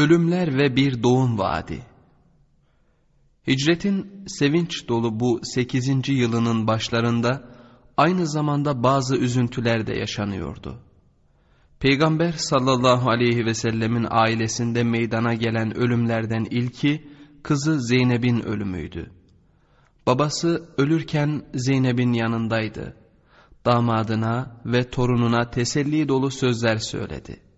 Ölümler ve bir doğum vaadi. Hicretin sevinç dolu bu 8. yılının başlarında aynı zamanda bazı üzüntüler de yaşanıyordu. Peygamber sallallahu aleyhi ve sellemin ailesinde meydana gelen ölümlerden ilki kızı Zeynep'in ölümüydü. Babası ölürken Zeynep'in yanındaydı. Damadına ve torununa teselli dolu sözler söyledi.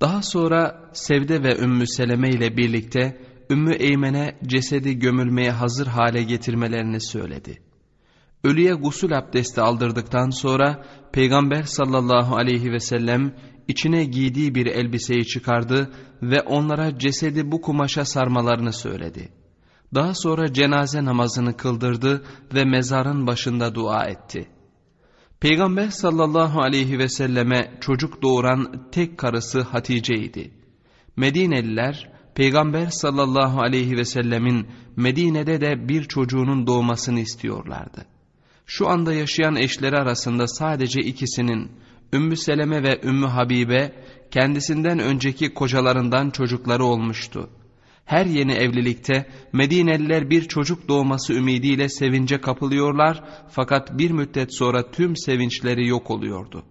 Daha sonra Sevde ve Ümmü Seleme ile birlikte Ümmü Eymen'e cesedi gömülmeye hazır hale getirmelerini söyledi. Ölüye gusül abdesti aldırdıktan sonra Peygamber sallallahu aleyhi ve sellem içine giydiği bir elbiseyi çıkardı ve onlara cesedi bu kumaşa sarmalarını söyledi. Daha sonra cenaze namazını kıldırdı ve mezarın başında dua etti. Peygamber sallallahu aleyhi ve selleme çocuk doğuran tek karısı Hatice idi. Medineliler Peygamber sallallahu aleyhi ve sellemin Medine'de de bir çocuğunun doğmasını istiyorlardı. Şu anda yaşayan eşleri arasında sadece ikisinin Ümmü Seleme ve Ümmü Habibe kendisinden önceki kocalarından çocukları olmuştu. Her yeni evlilikte Medineliler bir çocuk doğması ümidiyle sevince kapılıyorlar fakat bir müddet sonra tüm sevinçleri yok oluyordu.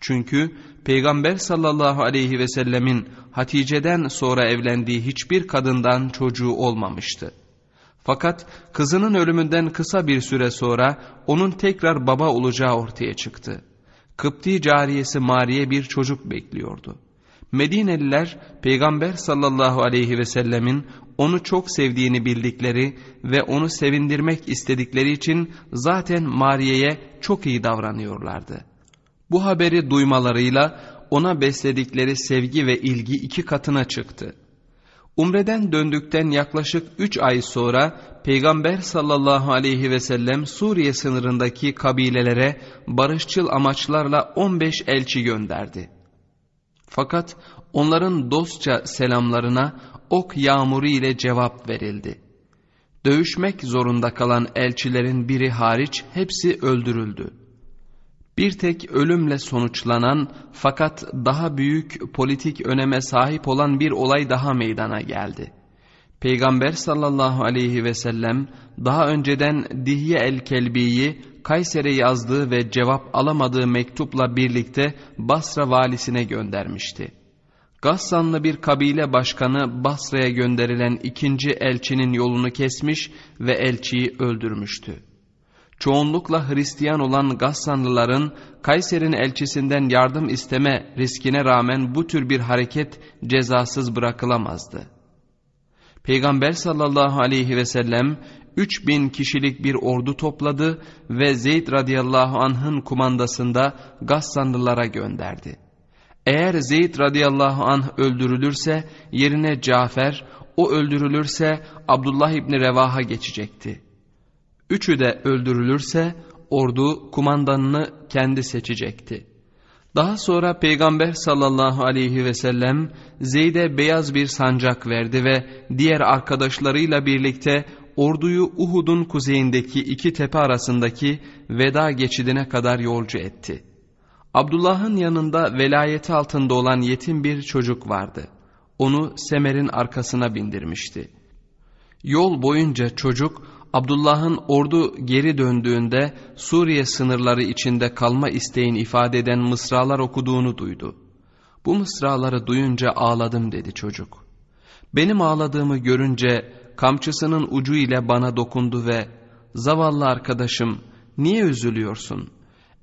Çünkü Peygamber sallallahu aleyhi ve sellemin Hatice'den sonra evlendiği hiçbir kadından çocuğu olmamıştı. Fakat kızının ölümünden kısa bir süre sonra onun tekrar baba olacağı ortaya çıktı. Kıpti cariyesi Mariye bir çocuk bekliyordu. Medineliler Peygamber sallallahu aleyhi ve sellemin onu çok sevdiğini bildikleri ve onu sevindirmek istedikleri için zaten Mariye'ye çok iyi davranıyorlardı. Bu haberi duymalarıyla ona besledikleri sevgi ve ilgi iki katına çıktı. Umreden döndükten yaklaşık üç ay sonra Peygamber sallallahu aleyhi ve sellem Suriye sınırındaki kabilelere barışçıl amaçlarla 15 elçi gönderdi. Fakat onların dostça selamlarına ok yağmuru ile cevap verildi. Dövüşmek zorunda kalan elçilerin biri hariç hepsi öldürüldü. Bir tek ölümle sonuçlanan fakat daha büyük politik öneme sahip olan bir olay daha meydana geldi. Peygamber sallallahu aleyhi ve sellem daha önceden Dihye el-Kelbi'yi Kayser'e yazdığı ve cevap alamadığı mektupla birlikte Basra valisine göndermişti. Gassanlı bir kabile başkanı Basra'ya gönderilen ikinci elçinin yolunu kesmiş ve elçiyi öldürmüştü. Çoğunlukla Hristiyan olan Gassanlıların Kayser'in elçisinden yardım isteme riskine rağmen bu tür bir hareket cezasız bırakılamazdı. Peygamber sallallahu aleyhi ve sellem 3000 kişilik bir ordu topladı ve Zeyd radıyallahu anh'ın kumandasında Gassanlılara gönderdi. Eğer Zeyd radıyallahu anh öldürülürse yerine Cafer, o öldürülürse Abdullah İbni Revaha geçecekti. Üçü de öldürülürse ordu kumandanını kendi seçecekti. Daha sonra Peygamber sallallahu aleyhi ve sellem Zeyd'e beyaz bir sancak verdi ve diğer arkadaşlarıyla birlikte orduyu Uhud'un kuzeyindeki iki tepe arasındaki veda geçidine kadar yolcu etti. Abdullah'ın yanında velayeti altında olan yetim bir çocuk vardı. Onu Semer'in arkasına bindirmişti. Yol boyunca çocuk Abdullah'ın ordu geri döndüğünde Suriye sınırları içinde kalma isteğini ifade eden mısralar okuduğunu duydu. Bu mısraları duyunca ağladım dedi çocuk. Benim ağladığımı görünce kamçısının ucu ile bana dokundu ve zavallı arkadaşım niye üzülüyorsun?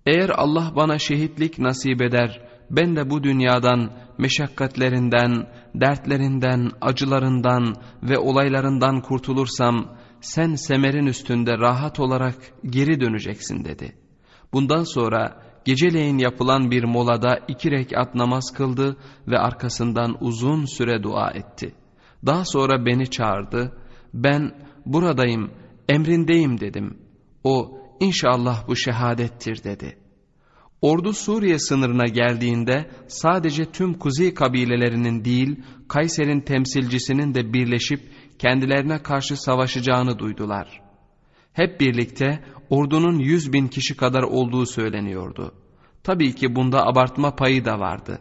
Eğer Allah bana şehitlik nasip eder ben de bu dünyadan meşakkatlerinden, dertlerinden, acılarından ve olaylarından kurtulursam sen semerin üstünde rahat olarak geri döneceksin dedi. Bundan sonra geceleyin yapılan bir molada iki rekat namaz kıldı ve arkasından uzun süre dua etti. Daha sonra beni çağırdı. Ben buradayım, emrindeyim dedim. O inşallah bu şehadettir dedi. Ordu Suriye sınırına geldiğinde sadece tüm kuzey kabilelerinin değil Kayser'in temsilcisinin de birleşip kendilerine karşı savaşacağını duydular. Hep birlikte ordunun yüz bin kişi kadar olduğu söyleniyordu. Tabii ki bunda abartma payı da vardı.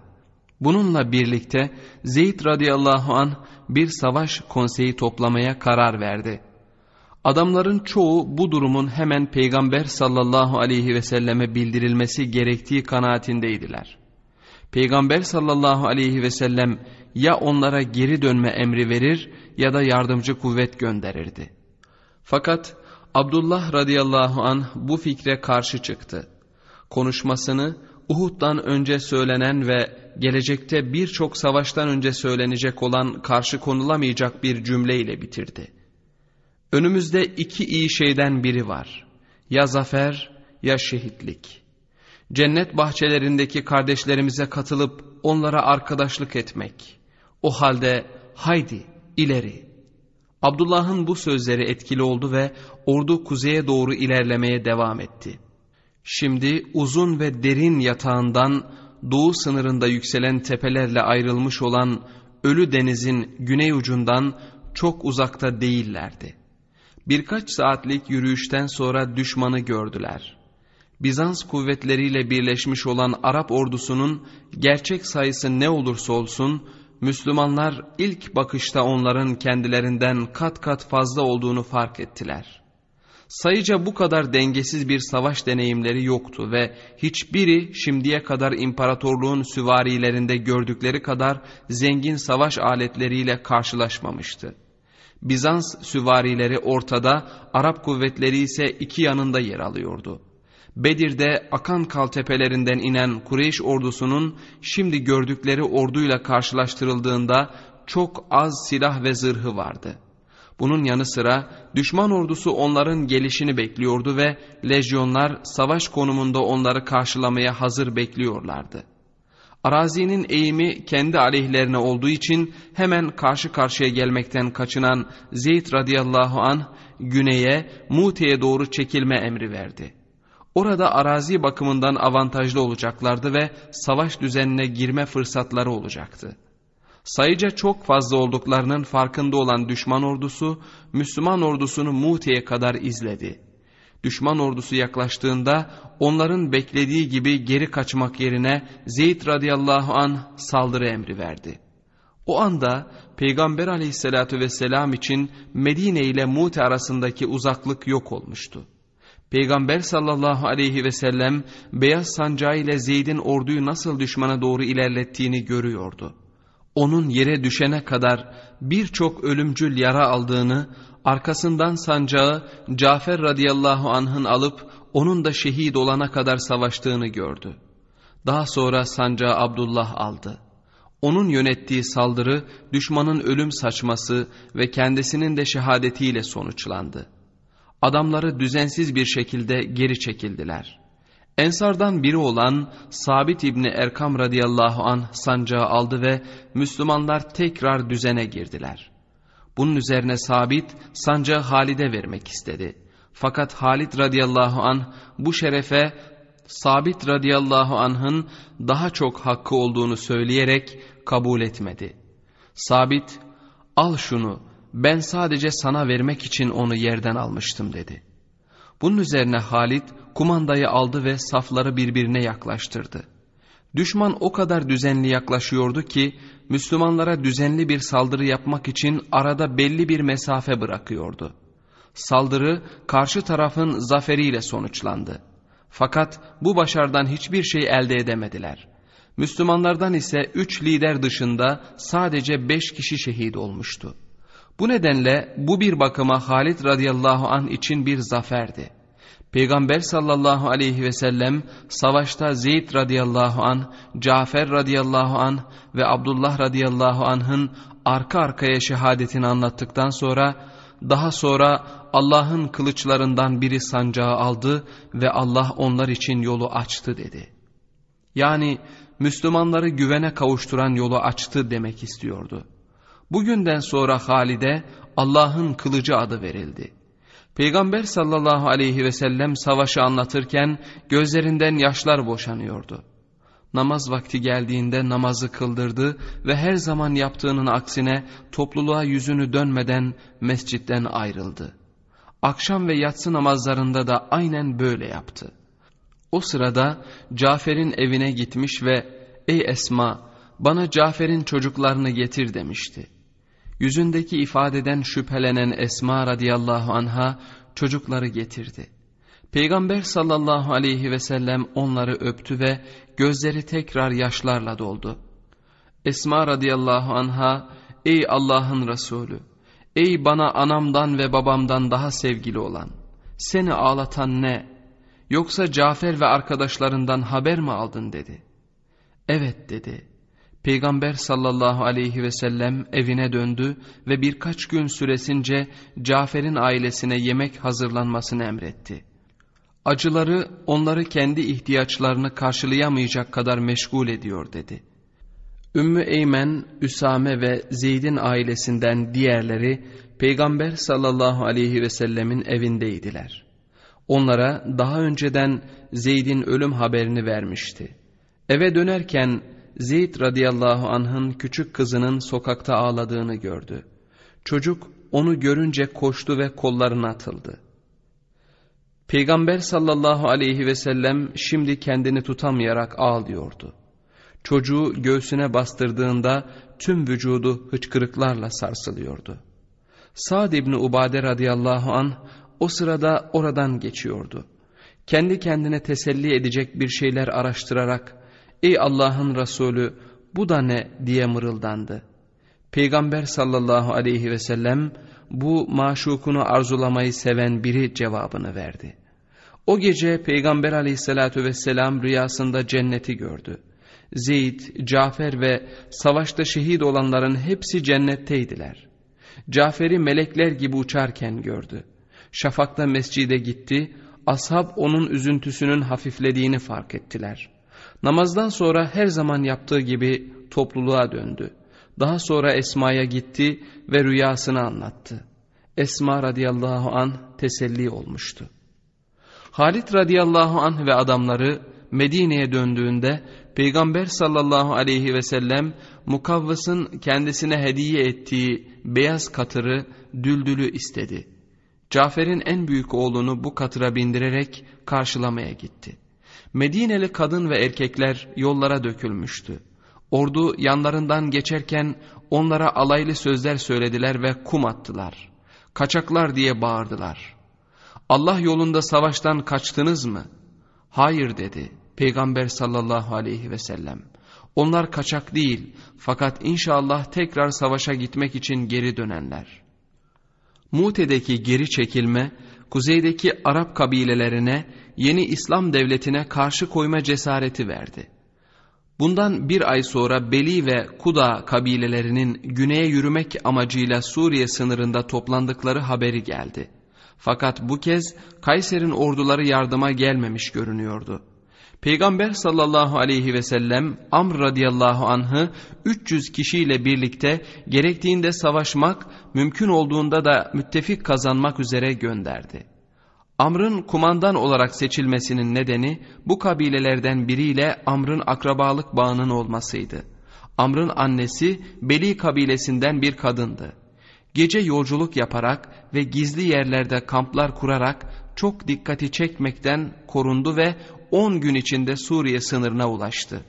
Bununla birlikte Zeyd radıyallahu an bir savaş konseyi toplamaya karar verdi. Adamların çoğu bu durumun hemen Peygamber sallallahu aleyhi ve selleme bildirilmesi gerektiği kanaatindeydiler. Peygamber sallallahu aleyhi ve sellem ya onlara geri dönme emri verir ya da yardımcı kuvvet gönderirdi. Fakat Abdullah radıyallahu an bu fikre karşı çıktı. Konuşmasını Uhud'dan önce söylenen ve gelecekte birçok savaştan önce söylenecek olan karşı konulamayacak bir cümleyle bitirdi. Önümüzde iki iyi şeyden biri var. Ya zafer ya şehitlik. Cennet bahçelerindeki kardeşlerimize katılıp onlara arkadaşlık etmek. O halde haydi ileri. Abdullah'ın bu sözleri etkili oldu ve ordu kuzeye doğru ilerlemeye devam etti. Şimdi uzun ve derin yatağından doğu sınırında yükselen tepelerle ayrılmış olan Ölü Deniz'in güney ucundan çok uzakta değillerdi. Birkaç saatlik yürüyüşten sonra düşmanı gördüler. Bizans kuvvetleriyle birleşmiş olan Arap ordusunun gerçek sayısı ne olursa olsun, Müslümanlar ilk bakışta onların kendilerinden kat kat fazla olduğunu fark ettiler. Sayıca bu kadar dengesiz bir savaş deneyimleri yoktu ve hiçbiri şimdiye kadar imparatorluğun süvarilerinde gördükleri kadar zengin savaş aletleriyle karşılaşmamıştı. Bizans süvarileri ortada, Arap kuvvetleri ise iki yanında yer alıyordu. Bedir'de Akan Kal tepelerinden inen Kureyş ordusunun şimdi gördükleri orduyla karşılaştırıldığında çok az silah ve zırhı vardı. Bunun yanı sıra düşman ordusu onların gelişini bekliyordu ve lejyonlar savaş konumunda onları karşılamaya hazır bekliyorlardı. Arazinin eğimi kendi aleyhlerine olduğu için hemen karşı karşıya gelmekten kaçınan Zeyd radıyallahu an güneye Mute'ye doğru çekilme emri verdi. Orada arazi bakımından avantajlı olacaklardı ve savaş düzenine girme fırsatları olacaktı. Sayıca çok fazla olduklarının farkında olan düşman ordusu, Müslüman ordusunu Mute'ye kadar izledi. Düşman ordusu yaklaştığında onların beklediği gibi geri kaçmak yerine Zeyd radıyallahu an saldırı emri verdi. O anda Peygamber aleyhissalatü vesselam için Medine ile Mute arasındaki uzaklık yok olmuştu. Peygamber sallallahu aleyhi ve sellem beyaz sancağı ile Zeyd'in orduyu nasıl düşmana doğru ilerlettiğini görüyordu onun yere düşene kadar birçok ölümcül yara aldığını, arkasından sancağı Cafer radıyallahu anh'ın alıp onun da şehit olana kadar savaştığını gördü. Daha sonra sancağı Abdullah aldı. Onun yönettiği saldırı düşmanın ölüm saçması ve kendisinin de şehadetiyle sonuçlandı. Adamları düzensiz bir şekilde geri çekildiler.'' Ensardan biri olan Sabit İbni Erkam radıyallahu an sancağı aldı ve Müslümanlar tekrar düzene girdiler. Bunun üzerine Sabit sancağı Halid'e vermek istedi. Fakat Halid radıyallahu an bu şerefe Sabit radıyallahu anh'ın daha çok hakkı olduğunu söyleyerek kabul etmedi. Sabit al şunu ben sadece sana vermek için onu yerden almıştım dedi. Bunun üzerine Halid kumandayı aldı ve safları birbirine yaklaştırdı. Düşman o kadar düzenli yaklaşıyordu ki Müslümanlara düzenli bir saldırı yapmak için arada belli bir mesafe bırakıyordu. Saldırı karşı tarafın zaferiyle sonuçlandı. Fakat bu başardan hiçbir şey elde edemediler. Müslümanlardan ise üç lider dışında sadece beş kişi şehit olmuştu. Bu nedenle bu bir bakıma Halid radıyallahu an için bir zaferdi. Peygamber sallallahu aleyhi ve sellem savaşta Zeyd radıyallahu an, Cafer radıyallahu an ve Abdullah radıyallahu anh'ın arka arkaya şehadetini anlattıktan sonra daha sonra Allah'ın kılıçlarından biri sancağı aldı ve Allah onlar için yolu açtı dedi. Yani Müslümanları güvene kavuşturan yolu açtı demek istiyordu. Bugünden sonra Halide Allah'ın kılıcı adı verildi. Peygamber sallallahu aleyhi ve sellem savaşı anlatırken gözlerinden yaşlar boşanıyordu. Namaz vakti geldiğinde namazı kıldırdı ve her zaman yaptığının aksine topluluğa yüzünü dönmeden mescitten ayrıldı. Akşam ve yatsı namazlarında da aynen böyle yaptı. O sırada Cafer'in evine gitmiş ve ''Ey Esma, bana Cafer'in çocuklarını getir demişti. Yüzündeki ifadeden şüphelenen Esma radıyallahu anha çocukları getirdi. Peygamber sallallahu aleyhi ve sellem onları öptü ve gözleri tekrar yaşlarla doldu. Esma radıyallahu anha, ey Allah'ın Resulü, ey bana anamdan ve babamdan daha sevgili olan, seni ağlatan ne? Yoksa Cafer ve arkadaşlarından haber mi aldın dedi. Evet dedi. Peygamber sallallahu aleyhi ve sellem evine döndü ve birkaç gün süresince Cafer'in ailesine yemek hazırlanmasını emretti. Acıları onları kendi ihtiyaçlarını karşılayamayacak kadar meşgul ediyor dedi. Ümmü Eymen, Üsame ve Zeyd'in ailesinden diğerleri Peygamber sallallahu aleyhi ve sellemin evindeydiler. Onlara daha önceden Zeyd'in ölüm haberini vermişti. Eve dönerken Zeyd radıyallahu anh'ın küçük kızının sokakta ağladığını gördü. Çocuk onu görünce koştu ve kollarına atıldı. Peygamber sallallahu aleyhi ve sellem şimdi kendini tutamayarak ağlıyordu. Çocuğu göğsüne bastırdığında tüm vücudu hıçkırıklarla sarsılıyordu. Sa'd İbni Ubade radıyallahu an o sırada oradan geçiyordu. Kendi kendine teselli edecek bir şeyler araştırarak ''Ey Allah'ın Resulü bu da ne?'' diye mırıldandı. Peygamber sallallahu aleyhi ve sellem bu maşukunu arzulamayı seven biri cevabını verdi. O gece Peygamber aleyhissalatü vesselam rüyasında cenneti gördü. Zeyd, Cafer ve savaşta şehit olanların hepsi cennetteydiler. Cafer'i melekler gibi uçarken gördü. Şafakta mescide gitti, ashab onun üzüntüsünün hafiflediğini fark ettiler. Namazdan sonra her zaman yaptığı gibi topluluğa döndü. Daha sonra Esma'ya gitti ve rüyasını anlattı. Esma radıyallahu an teselli olmuştu. Halit radıyallahu anh ve adamları Medine'ye döndüğünde Peygamber sallallahu aleyhi ve sellem Mukavvas'ın kendisine hediye ettiği beyaz katırı düldülü istedi. Cafer'in en büyük oğlunu bu katıra bindirerek karşılamaya gitti. Medineli kadın ve erkekler yollara dökülmüştü. Ordu yanlarından geçerken onlara alaylı sözler söylediler ve kum attılar. Kaçaklar diye bağırdılar. Allah yolunda savaştan kaçtınız mı? Hayır dedi Peygamber sallallahu aleyhi ve sellem. Onlar kaçak değil fakat inşallah tekrar savaşa gitmek için geri dönenler. Mute'deki geri çekilme, kuzeydeki Arap kabilelerine yeni İslam devletine karşı koyma cesareti verdi. Bundan bir ay sonra Beli ve Kuda kabilelerinin güneye yürümek amacıyla Suriye sınırında toplandıkları haberi geldi. Fakat bu kez Kayser'in orduları yardıma gelmemiş görünüyordu. Peygamber sallallahu aleyhi ve sellem Amr radıyallahu anh'ı 300 kişiyle birlikte gerektiğinde savaşmak, mümkün olduğunda da müttefik kazanmak üzere gönderdi. Amr'ın kumandan olarak seçilmesinin nedeni bu kabilelerden biriyle Amr'ın akrabalık bağının olmasıydı. Amr'ın annesi Beli kabilesinden bir kadındı. Gece yolculuk yaparak ve gizli yerlerde kamplar kurarak çok dikkati çekmekten korundu ve 10 gün içinde Suriye sınırına ulaştı.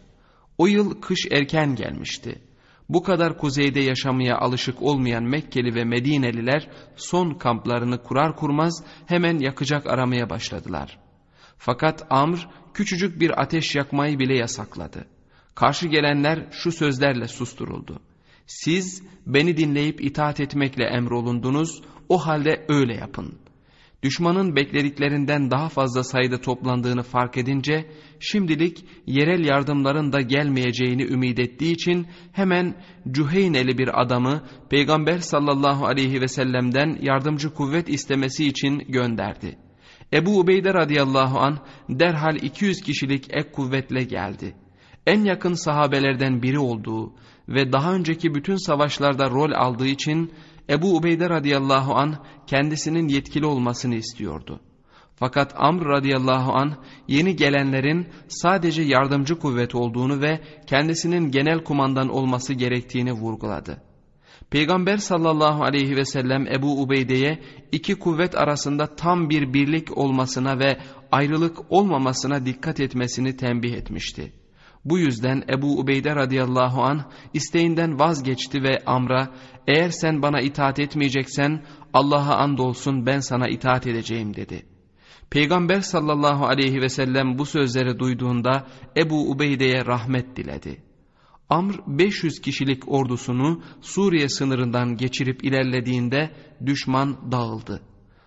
O yıl kış erken gelmişti. Bu kadar kuzeyde yaşamaya alışık olmayan Mekkeli ve Medineliler son kamplarını kurar kurmaz hemen yakacak aramaya başladılar. Fakat Amr küçücük bir ateş yakmayı bile yasakladı. Karşı gelenler şu sözlerle susturuldu. Siz beni dinleyip itaat etmekle emrolundunuz, o halde öyle yapın. Düşmanın beklediklerinden daha fazla sayıda toplandığını fark edince şimdilik yerel yardımların da gelmeyeceğini ümit ettiği için hemen Cüheyneli bir adamı Peygamber sallallahu aleyhi ve sellem'den yardımcı kuvvet istemesi için gönderdi. Ebu Ubeyde radıyallahu an derhal 200 kişilik ek kuvvetle geldi. En yakın sahabelerden biri olduğu ve daha önceki bütün savaşlarda rol aldığı için Ebu Ubeyde radıyallahu an kendisinin yetkili olmasını istiyordu. Fakat Amr radıyallahu an yeni gelenlerin sadece yardımcı kuvvet olduğunu ve kendisinin genel kumandan olması gerektiğini vurguladı. Peygamber sallallahu aleyhi ve sellem Ebu Ubeyde'ye iki kuvvet arasında tam bir birlik olmasına ve ayrılık olmamasına dikkat etmesini tembih etmişti. Bu yüzden Ebu Ubeyde radıyallahu anh isteğinden vazgeçti ve Amr'a eğer sen bana itaat etmeyeceksen Allah'a andolsun ben sana itaat edeceğim dedi. Peygamber sallallahu aleyhi ve sellem bu sözleri duyduğunda Ebu Ubeyde'ye rahmet diledi. Amr 500 kişilik ordusunu Suriye sınırından geçirip ilerlediğinde düşman dağıldı.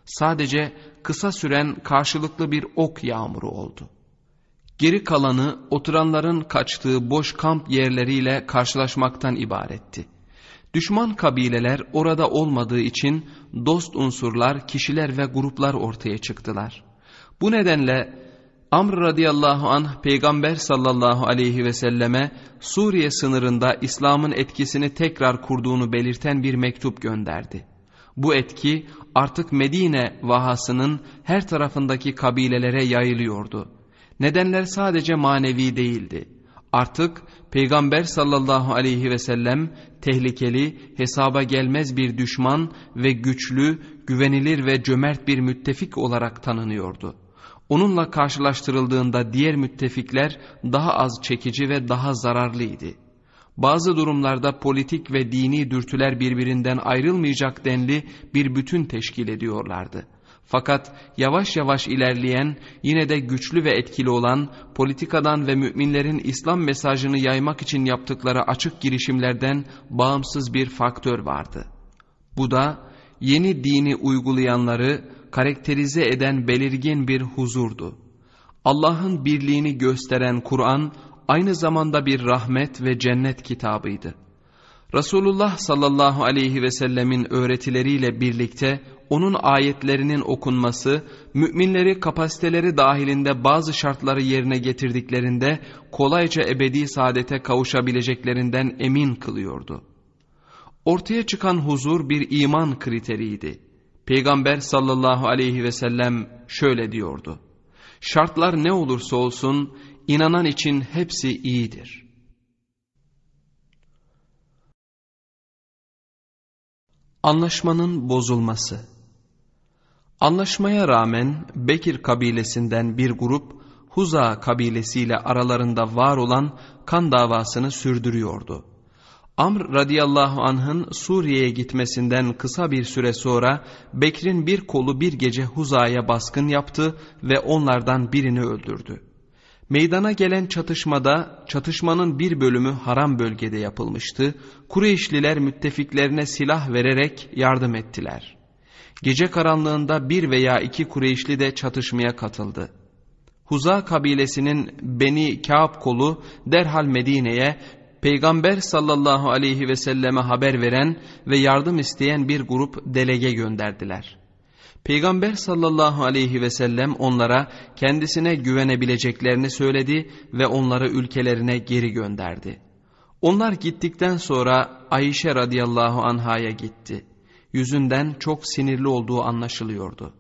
Sadece kısa süren karşılıklı bir ok yağmuru oldu. Geri kalanı oturanların kaçtığı boş kamp yerleriyle karşılaşmaktan ibaretti. Düşman kabileler orada olmadığı için dost unsurlar, kişiler ve gruplar ortaya çıktılar. Bu nedenle Amr radıyallahu anh peygamber sallallahu aleyhi ve selleme Suriye sınırında İslam'ın etkisini tekrar kurduğunu belirten bir mektup gönderdi. Bu etki artık Medine vahasının her tarafındaki kabilelere yayılıyordu. Nedenler sadece manevi değildi. Artık Peygamber sallallahu aleyhi ve sellem tehlikeli, hesaba gelmez bir düşman ve güçlü, güvenilir ve cömert bir müttefik olarak tanınıyordu. Onunla karşılaştırıldığında diğer müttefikler daha az çekici ve daha zararlıydı. Bazı durumlarda politik ve dini dürtüler birbirinden ayrılmayacak denli bir bütün teşkil ediyorlardı. Fakat yavaş yavaş ilerleyen, yine de güçlü ve etkili olan, politikadan ve müminlerin İslam mesajını yaymak için yaptıkları açık girişimlerden bağımsız bir faktör vardı. Bu da yeni dini uygulayanları karakterize eden belirgin bir huzurdu. Allah'ın birliğini gösteren Kur'an aynı zamanda bir rahmet ve cennet kitabıydı. Resulullah sallallahu aleyhi ve sellemin öğretileriyle birlikte onun ayetlerinin okunması, müminleri kapasiteleri dahilinde bazı şartları yerine getirdiklerinde kolayca ebedi saadete kavuşabileceklerinden emin kılıyordu. Ortaya çıkan huzur bir iman kriteriydi. Peygamber sallallahu aleyhi ve sellem şöyle diyordu. Şartlar ne olursa olsun inanan için hepsi iyidir. Anlaşmanın bozulması Anlaşmaya rağmen Bekir kabilesinden bir grup Huza kabilesiyle aralarında var olan kan davasını sürdürüyordu. Amr radıyallahu anh'ın Suriye'ye gitmesinden kısa bir süre sonra Bekir'in bir kolu bir gece Huza'ya baskın yaptı ve onlardan birini öldürdü. Meydana gelen çatışmada çatışmanın bir bölümü haram bölgede yapılmıştı. Kureyşliler müttefiklerine silah vererek yardım ettiler. Gece karanlığında bir veya iki Kureyşli de çatışmaya katıldı. Huza kabilesinin Beni Kâb kolu derhal Medine'ye Peygamber sallallahu aleyhi ve selleme haber veren ve yardım isteyen bir grup delege gönderdiler. Peygamber sallallahu aleyhi ve sellem onlara kendisine güvenebileceklerini söyledi ve onları ülkelerine geri gönderdi. Onlar gittikten sonra Ayşe radıyallahu anhaya gitti. Yüzünden çok sinirli olduğu anlaşılıyordu.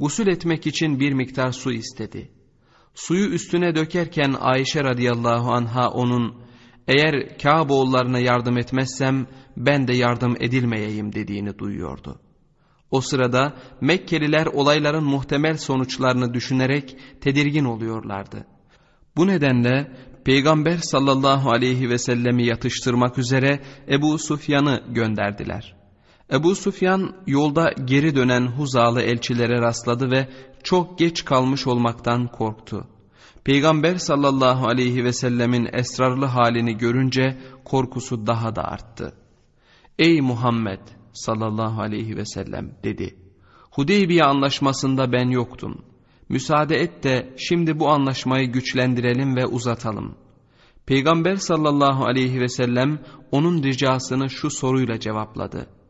Gusül etmek için bir miktar su istedi. Suyu üstüne dökerken Ayşe radıyallahu anha onun eğer Kâboğullarına yardım etmezsem ben de yardım edilmeyeyim dediğini duyuyordu. O sırada Mekkeliler olayların muhtemel sonuçlarını düşünerek tedirgin oluyorlardı. Bu nedenle Peygamber sallallahu aleyhi ve sellemi yatıştırmak üzere Ebu Sufyan'ı gönderdiler. Ebu Sufyan yolda geri dönen Huzalı elçilere rastladı ve çok geç kalmış olmaktan korktu. Peygamber sallallahu aleyhi ve sellemin esrarlı halini görünce korkusu daha da arttı. Ey Muhammed sallallahu aleyhi ve sellem dedi. Hudeybiye anlaşmasında ben yoktum. Müsaade et de şimdi bu anlaşmayı güçlendirelim ve uzatalım. Peygamber sallallahu aleyhi ve sellem onun ricasını şu soruyla cevapladı.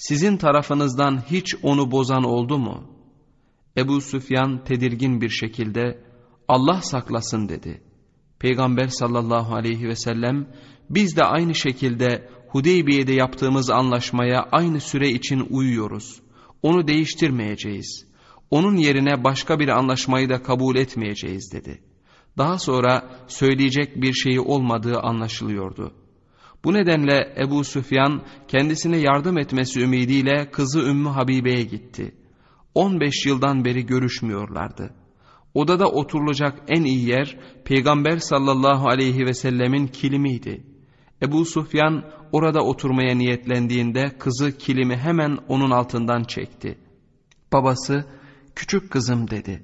Sizin tarafınızdan hiç onu bozan oldu mu? Ebu Süfyan tedirgin bir şekilde Allah saklasın dedi. Peygamber sallallahu aleyhi ve sellem biz de aynı şekilde Hudeybiye'de yaptığımız anlaşmaya aynı süre için uyuyoruz. Onu değiştirmeyeceğiz. Onun yerine başka bir anlaşmayı da kabul etmeyeceğiz dedi. Daha sonra söyleyecek bir şeyi olmadığı anlaşılıyordu. Bu nedenle Ebu Süfyan kendisine yardım etmesi ümidiyle kızı Ümmü Habibe'ye gitti. 15 yıldan beri görüşmüyorlardı. Odada oturulacak en iyi yer Peygamber sallallahu aleyhi ve sellemin kilimiydi. Ebu Sufyan orada oturmaya niyetlendiğinde kızı kilimi hemen onun altından çekti. Babası küçük kızım dedi.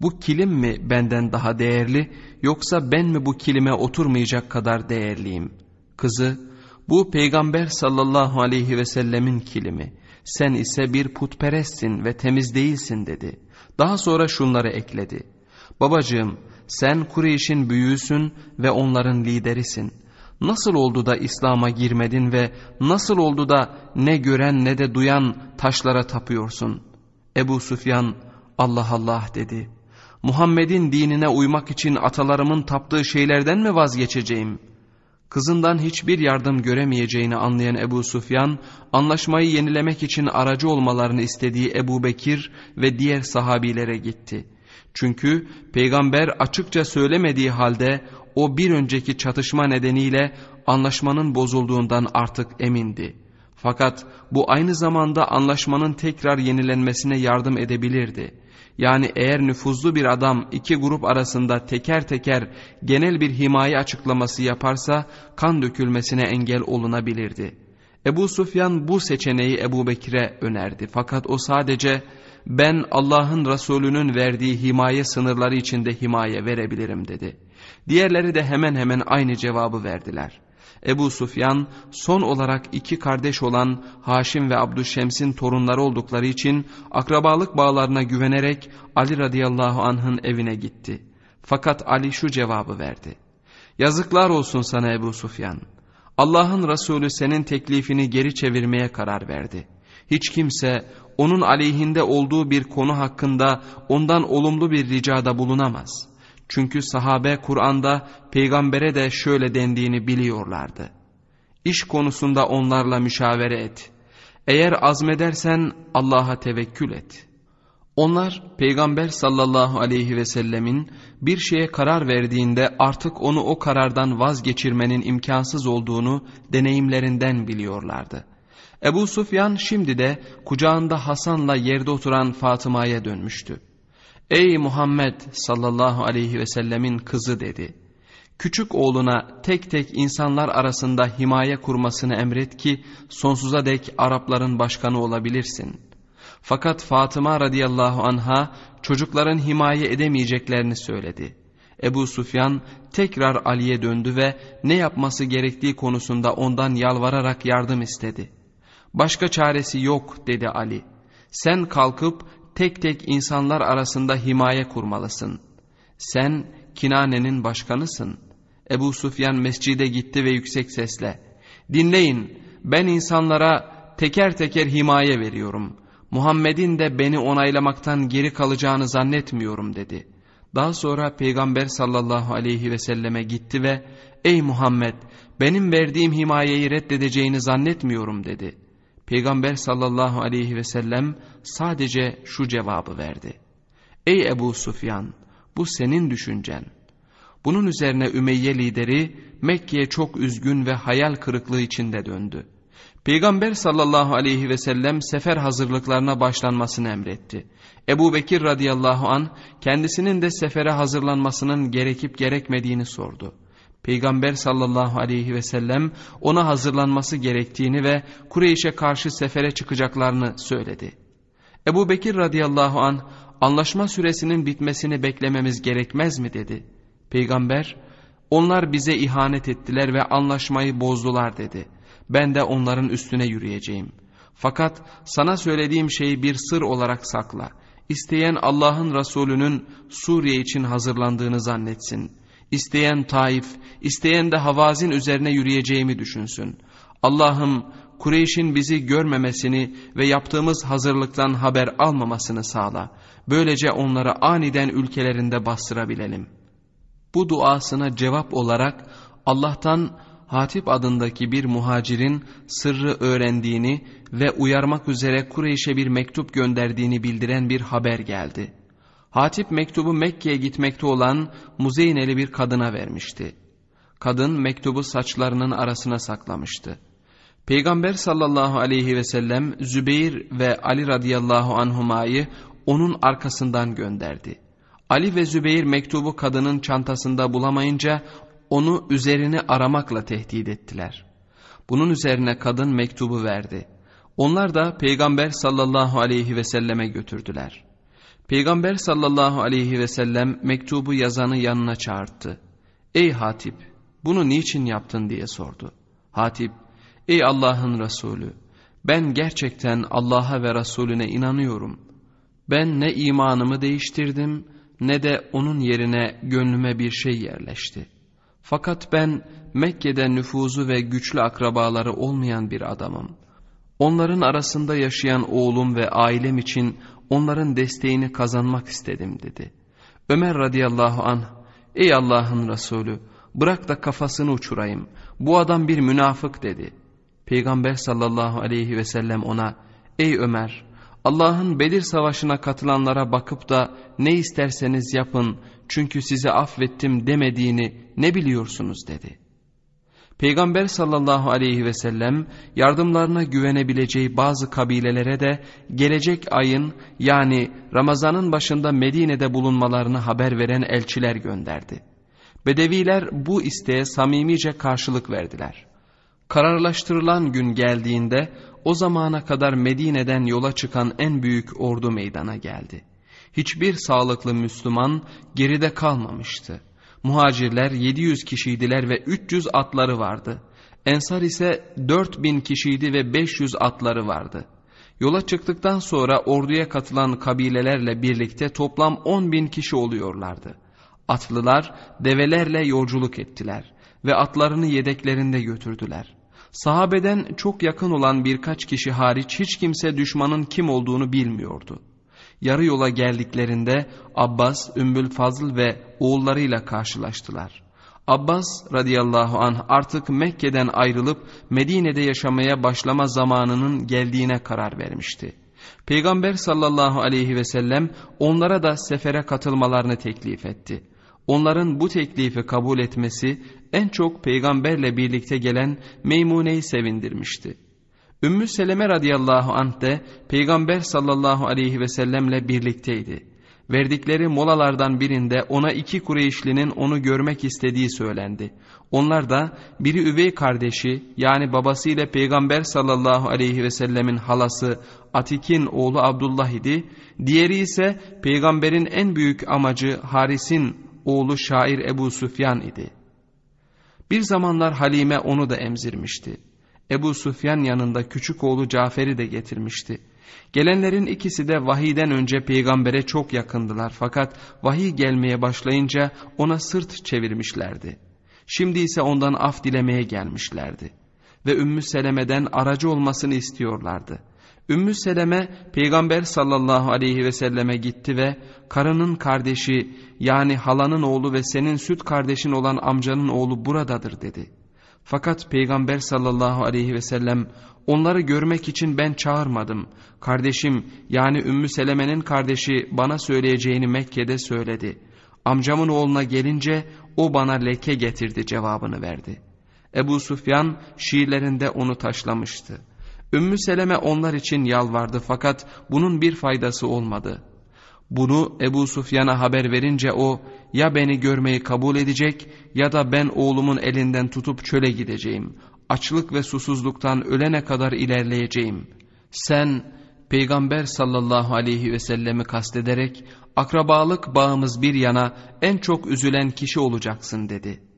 Bu kilim mi benden daha değerli yoksa ben mi bu kilime oturmayacak kadar değerliyim? Kızı bu peygamber sallallahu aleyhi ve sellemin kilimi. Sen ise bir putperestsin ve temiz değilsin dedi. Daha sonra şunları ekledi. Babacığım sen Kureyş'in büyüğüsün ve onların liderisin. Nasıl oldu da İslam'a girmedin ve nasıl oldu da ne gören ne de duyan taşlara tapıyorsun? Ebu Süfyan Allah Allah dedi. Muhammed'in dinine uymak için atalarımın taptığı şeylerden mi vazgeçeceğim? Kızından hiçbir yardım göremeyeceğini anlayan Ebu Sufyan, anlaşmayı yenilemek için aracı olmalarını istediği Ebu Bekir ve diğer sahabilere gitti. Çünkü peygamber açıkça söylemediği halde o bir önceki çatışma nedeniyle anlaşmanın bozulduğundan artık emindi. Fakat bu aynı zamanda anlaşmanın tekrar yenilenmesine yardım edebilirdi. Yani eğer nüfuzlu bir adam iki grup arasında teker teker genel bir himaye açıklaması yaparsa kan dökülmesine engel olunabilirdi. Ebu Sufyan bu seçeneği Ebu Bekir'e önerdi. Fakat o sadece ben Allah'ın Resulü'nün verdiği himaye sınırları içinde himaye verebilirim dedi. Diğerleri de hemen hemen aynı cevabı verdiler. Ebu Sufyan son olarak iki kardeş olan Haşim ve Abdüşşems'in torunları oldukları için akrabalık bağlarına güvenerek Ali radıyallahu anh'ın evine gitti. Fakat Ali şu cevabı verdi. Yazıklar olsun sana Ebu Sufyan. Allah'ın Resulü senin teklifini geri çevirmeye karar verdi. Hiç kimse onun aleyhinde olduğu bir konu hakkında ondan olumlu bir ricada bulunamaz.'' Çünkü sahabe Kur'an'da peygambere de şöyle dendiğini biliyorlardı. İş konusunda onlarla müşavere et. Eğer azmedersen Allah'a tevekkül et. Onlar peygamber sallallahu aleyhi ve sellemin bir şeye karar verdiğinde artık onu o karardan vazgeçirmenin imkansız olduğunu deneyimlerinden biliyorlardı. Ebu Sufyan şimdi de kucağında Hasan'la yerde oturan Fatıma'ya dönmüştü. Ey Muhammed sallallahu aleyhi ve sellemin kızı dedi. Küçük oğluna tek tek insanlar arasında himaye kurmasını emret ki sonsuza dek Arapların başkanı olabilirsin. Fakat Fatıma radıyallahu anha çocukların himaye edemeyeceklerini söyledi. Ebu Sufyan tekrar Ali'ye döndü ve ne yapması gerektiği konusunda ondan yalvararak yardım istedi. Başka çaresi yok dedi Ali. Sen kalkıp tek tek insanlar arasında himaye kurmalısın. Sen Kinane'nin başkanısın. Ebu Sufyan mescide gitti ve yüksek sesle dinleyin ben insanlara teker teker himaye veriyorum. Muhammed'in de beni onaylamaktan geri kalacağını zannetmiyorum dedi. Daha sonra Peygamber sallallahu aleyhi ve selleme gitti ve ey Muhammed benim verdiğim himayeyi reddedeceğini zannetmiyorum dedi. Peygamber sallallahu aleyhi ve sellem sadece şu cevabı verdi. Ey Ebu Sufyan bu senin düşüncen. Bunun üzerine Ümeyye lideri Mekke'ye çok üzgün ve hayal kırıklığı içinde döndü. Peygamber sallallahu aleyhi ve sellem sefer hazırlıklarına başlanmasını emretti. Ebu Bekir radıyallahu an kendisinin de sefere hazırlanmasının gerekip gerekmediğini sordu. Peygamber sallallahu aleyhi ve sellem ona hazırlanması gerektiğini ve Kureyş'e karşı sefere çıkacaklarını söyledi. Ebu Bekir radıyallahu an anlaşma süresinin bitmesini beklememiz gerekmez mi dedi. Peygamber onlar bize ihanet ettiler ve anlaşmayı bozdular dedi. Ben de onların üstüne yürüyeceğim. Fakat sana söylediğim şeyi bir sır olarak sakla. İsteyen Allah'ın Resulü'nün Suriye için hazırlandığını zannetsin.'' İsteyen Taif, isteyen de Havazin üzerine yürüyeceğimi düşünsün. Allah'ım Kureyş'in bizi görmemesini ve yaptığımız hazırlıktan haber almamasını sağla. Böylece onları aniden ülkelerinde bastırabilelim. Bu duasına cevap olarak Allah'tan Hatip adındaki bir muhacirin sırrı öğrendiğini ve uyarmak üzere Kureyş'e bir mektup gönderdiğini bildiren bir haber geldi.'' Hatip mektubu Mekke'ye gitmekte olan Muzeyneli bir kadına vermişti. Kadın mektubu saçlarının arasına saklamıştı. Peygamber sallallahu aleyhi ve sellem Zübeyir ve Ali radıyallahu anhumayı onun arkasından gönderdi. Ali ve Zübeyir mektubu kadının çantasında bulamayınca onu üzerini aramakla tehdit ettiler. Bunun üzerine kadın mektubu verdi. Onlar da Peygamber sallallahu aleyhi ve selleme götürdüler. Peygamber sallallahu aleyhi ve sellem mektubu yazanı yanına çağırdı. Ey Hatip bunu niçin yaptın diye sordu. Hatip ey Allah'ın Resulü ben gerçekten Allah'a ve Resulüne inanıyorum. Ben ne imanımı değiştirdim ne de onun yerine gönlüme bir şey yerleşti. Fakat ben Mekke'de nüfuzu ve güçlü akrabaları olmayan bir adamım. Onların arasında yaşayan oğlum ve ailem için onların desteğini kazanmak istedim dedi. Ömer radıyallahu anh, ey Allah'ın Resulü bırak da kafasını uçurayım, bu adam bir münafık dedi. Peygamber sallallahu aleyhi ve sellem ona, ey Ömer Allah'ın Bedir Savaşı'na katılanlara bakıp da ne isterseniz yapın çünkü sizi affettim demediğini ne biliyorsunuz dedi. Peygamber sallallahu aleyhi ve sellem yardımlarına güvenebileceği bazı kabilelere de gelecek ayın yani Ramazan'ın başında Medine'de bulunmalarını haber veren elçiler gönderdi. Bedeviler bu isteğe samimice karşılık verdiler. Kararlaştırılan gün geldiğinde o zamana kadar Medine'den yola çıkan en büyük ordu meydana geldi. Hiçbir sağlıklı Müslüman geride kalmamıştı. Muhacirler 700 kişiydiler ve 300 atları vardı. Ensar ise 4000 kişiydi ve 500 atları vardı. Yola çıktıktan sonra orduya katılan kabilelerle birlikte toplam 10 bin kişi oluyorlardı. Atlılar develerle yolculuk ettiler ve atlarını yedeklerinde götürdüler. Sahabeden çok yakın olan birkaç kişi hariç hiç kimse düşmanın kim olduğunu bilmiyordu. Yarı yola geldiklerinde Abbas, Ümbül Fazıl ve oğullarıyla karşılaştılar. Abbas radıyallahu anh artık Mekke'den ayrılıp Medine'de yaşamaya başlama zamanının geldiğine karar vermişti. Peygamber sallallahu aleyhi ve sellem onlara da sefere katılmalarını teklif etti. Onların bu teklifi kabul etmesi en çok peygamberle birlikte gelen Meymune'yi sevindirmişti. Ümmü Seleme radıyallahu anh de peygamber sallallahu aleyhi ve sellemle birlikteydi. Verdikleri molalardan birinde ona iki Kureyşlinin onu görmek istediği söylendi. Onlar da biri üvey kardeşi yani babasıyla peygamber sallallahu aleyhi ve sellemin halası Atik'in oğlu Abdullah idi. Diğeri ise peygamberin en büyük amacı Haris'in oğlu şair Ebu Süfyan idi. Bir zamanlar Halime onu da emzirmişti. Ebu Süfyan yanında küçük oğlu Cafer'i de getirmişti. Gelenlerin ikisi de vahiyden önce peygambere çok yakındılar fakat vahiy gelmeye başlayınca ona sırt çevirmişlerdi. Şimdi ise ondan af dilemeye gelmişlerdi. Ve Ümmü Seleme'den aracı olmasını istiyorlardı. Ümmü Seleme peygamber sallallahu aleyhi ve selleme gitti ve karının kardeşi yani halanın oğlu ve senin süt kardeşin olan amcanın oğlu buradadır dedi. Fakat peygamber sallallahu aleyhi ve sellem onları görmek için ben çağırmadım. Kardeşim yani Ümmü Seleme'nin kardeşi bana söyleyeceğini Mekke'de söyledi. Amcamın oğluna gelince o bana leke getirdi cevabını verdi. Ebu Sufyan şiirlerinde onu taşlamıştı. Ümmü Seleme onlar için yalvardı fakat bunun bir faydası olmadı. Bunu Ebu Sufyan'a haber verince o ya beni görmeyi kabul edecek ya da ben oğlumun elinden tutup çöle gideceğim. Açlık ve susuzluktan ölene kadar ilerleyeceğim. Sen Peygamber sallallahu aleyhi ve sellemi kastederek akrabalık bağımız bir yana en çok üzülen kişi olacaksın dedi.''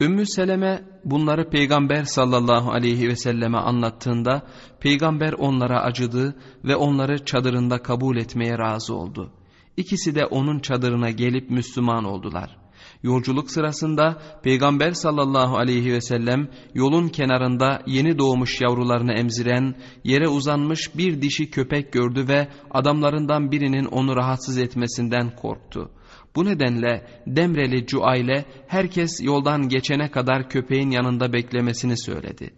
Ümmü Seleme bunları Peygamber sallallahu aleyhi ve selleme anlattığında Peygamber onlara acıdı ve onları çadırında kabul etmeye razı oldu. İkisi de onun çadırına gelip Müslüman oldular. Yolculuk sırasında Peygamber sallallahu aleyhi ve sellem yolun kenarında yeni doğmuş yavrularını emziren yere uzanmış bir dişi köpek gördü ve adamlarından birinin onu rahatsız etmesinden korktu. Bu nedenle Demreli Cuayle herkes yoldan geçene kadar köpeğin yanında beklemesini söyledi.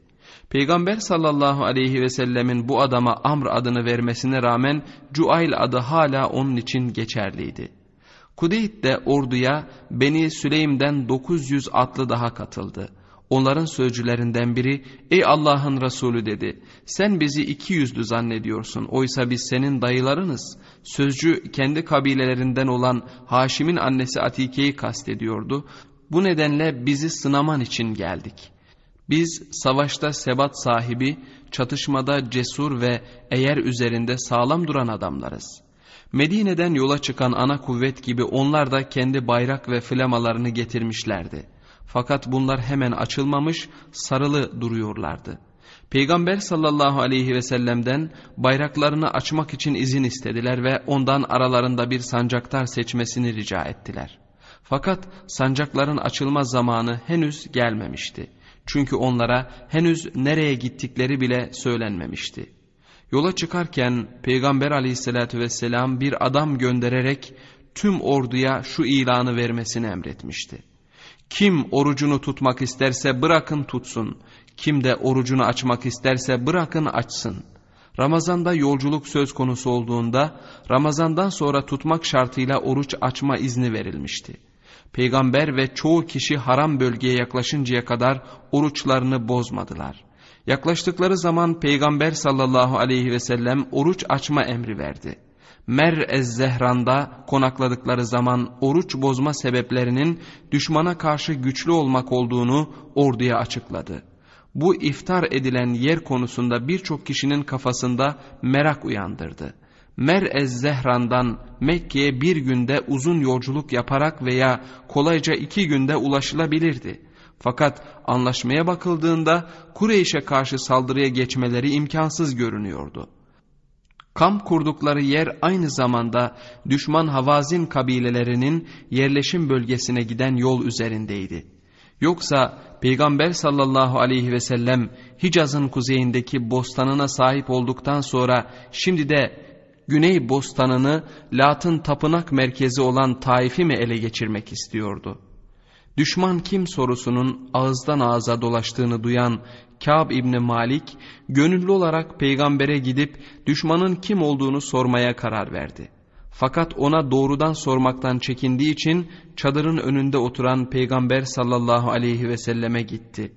Peygamber sallallahu aleyhi ve sellemin bu adama Amr adını vermesine rağmen Cuayl adı hala onun için geçerliydi. Kudeyt de orduya Beni Süleym'den 900 atlı daha katıldı. Onların sözcülerinden biri ey Allah'ın Resulü dedi. Sen bizi iki yüzlü zannediyorsun. Oysa biz senin dayılarınız. Sözcü kendi kabilelerinden olan Haşim'in annesi Atike'yi kastediyordu. Bu nedenle bizi sınaman için geldik. Biz savaşta sebat sahibi, çatışmada cesur ve eğer üzerinde sağlam duran adamlarız. Medine'den yola çıkan ana kuvvet gibi onlar da kendi bayrak ve flamalarını getirmişlerdi.'' Fakat bunlar hemen açılmamış, sarılı duruyorlardı. Peygamber sallallahu aleyhi ve sellem'den bayraklarını açmak için izin istediler ve ondan aralarında bir sancaktar seçmesini rica ettiler. Fakat sancakların açılma zamanı henüz gelmemişti. Çünkü onlara henüz nereye gittikleri bile söylenmemişti. Yola çıkarken Peygamber aleyhissalatü vesselam bir adam göndererek tüm orduya şu ilanı vermesini emretmişti. Kim orucunu tutmak isterse bırakın tutsun. Kim de orucunu açmak isterse bırakın açsın. Ramazanda yolculuk söz konusu olduğunda Ramazandan sonra tutmak şartıyla oruç açma izni verilmişti. Peygamber ve çoğu kişi haram bölgeye yaklaşıncaya kadar oruçlarını bozmadılar. Yaklaştıkları zaman Peygamber sallallahu aleyhi ve sellem oruç açma emri verdi. Mer ez Zehran'da konakladıkları zaman oruç bozma sebeplerinin düşmana karşı güçlü olmak olduğunu orduya açıkladı. Bu iftar edilen yer konusunda birçok kişinin kafasında merak uyandırdı. Mer ez Zehran'dan Mekke'ye bir günde uzun yolculuk yaparak veya kolayca iki günde ulaşılabilirdi. Fakat anlaşmaya bakıldığında Kureyş'e karşı saldırıya geçmeleri imkansız görünüyordu. Kamp kurdukları yer aynı zamanda düşman Havazin kabilelerinin yerleşim bölgesine giden yol üzerindeydi. Yoksa Peygamber sallallahu aleyhi ve sellem Hicaz'ın kuzeyindeki bostanına sahip olduktan sonra şimdi de Güney bostanını Lat'ın tapınak merkezi olan Taif'i mi ele geçirmek istiyordu? Düşman kim sorusunun ağızdan ağza dolaştığını duyan Kâb İbni Malik gönüllü olarak peygambere gidip düşmanın kim olduğunu sormaya karar verdi. Fakat ona doğrudan sormaktan çekindiği için çadırın önünde oturan peygamber sallallahu aleyhi ve selleme gitti.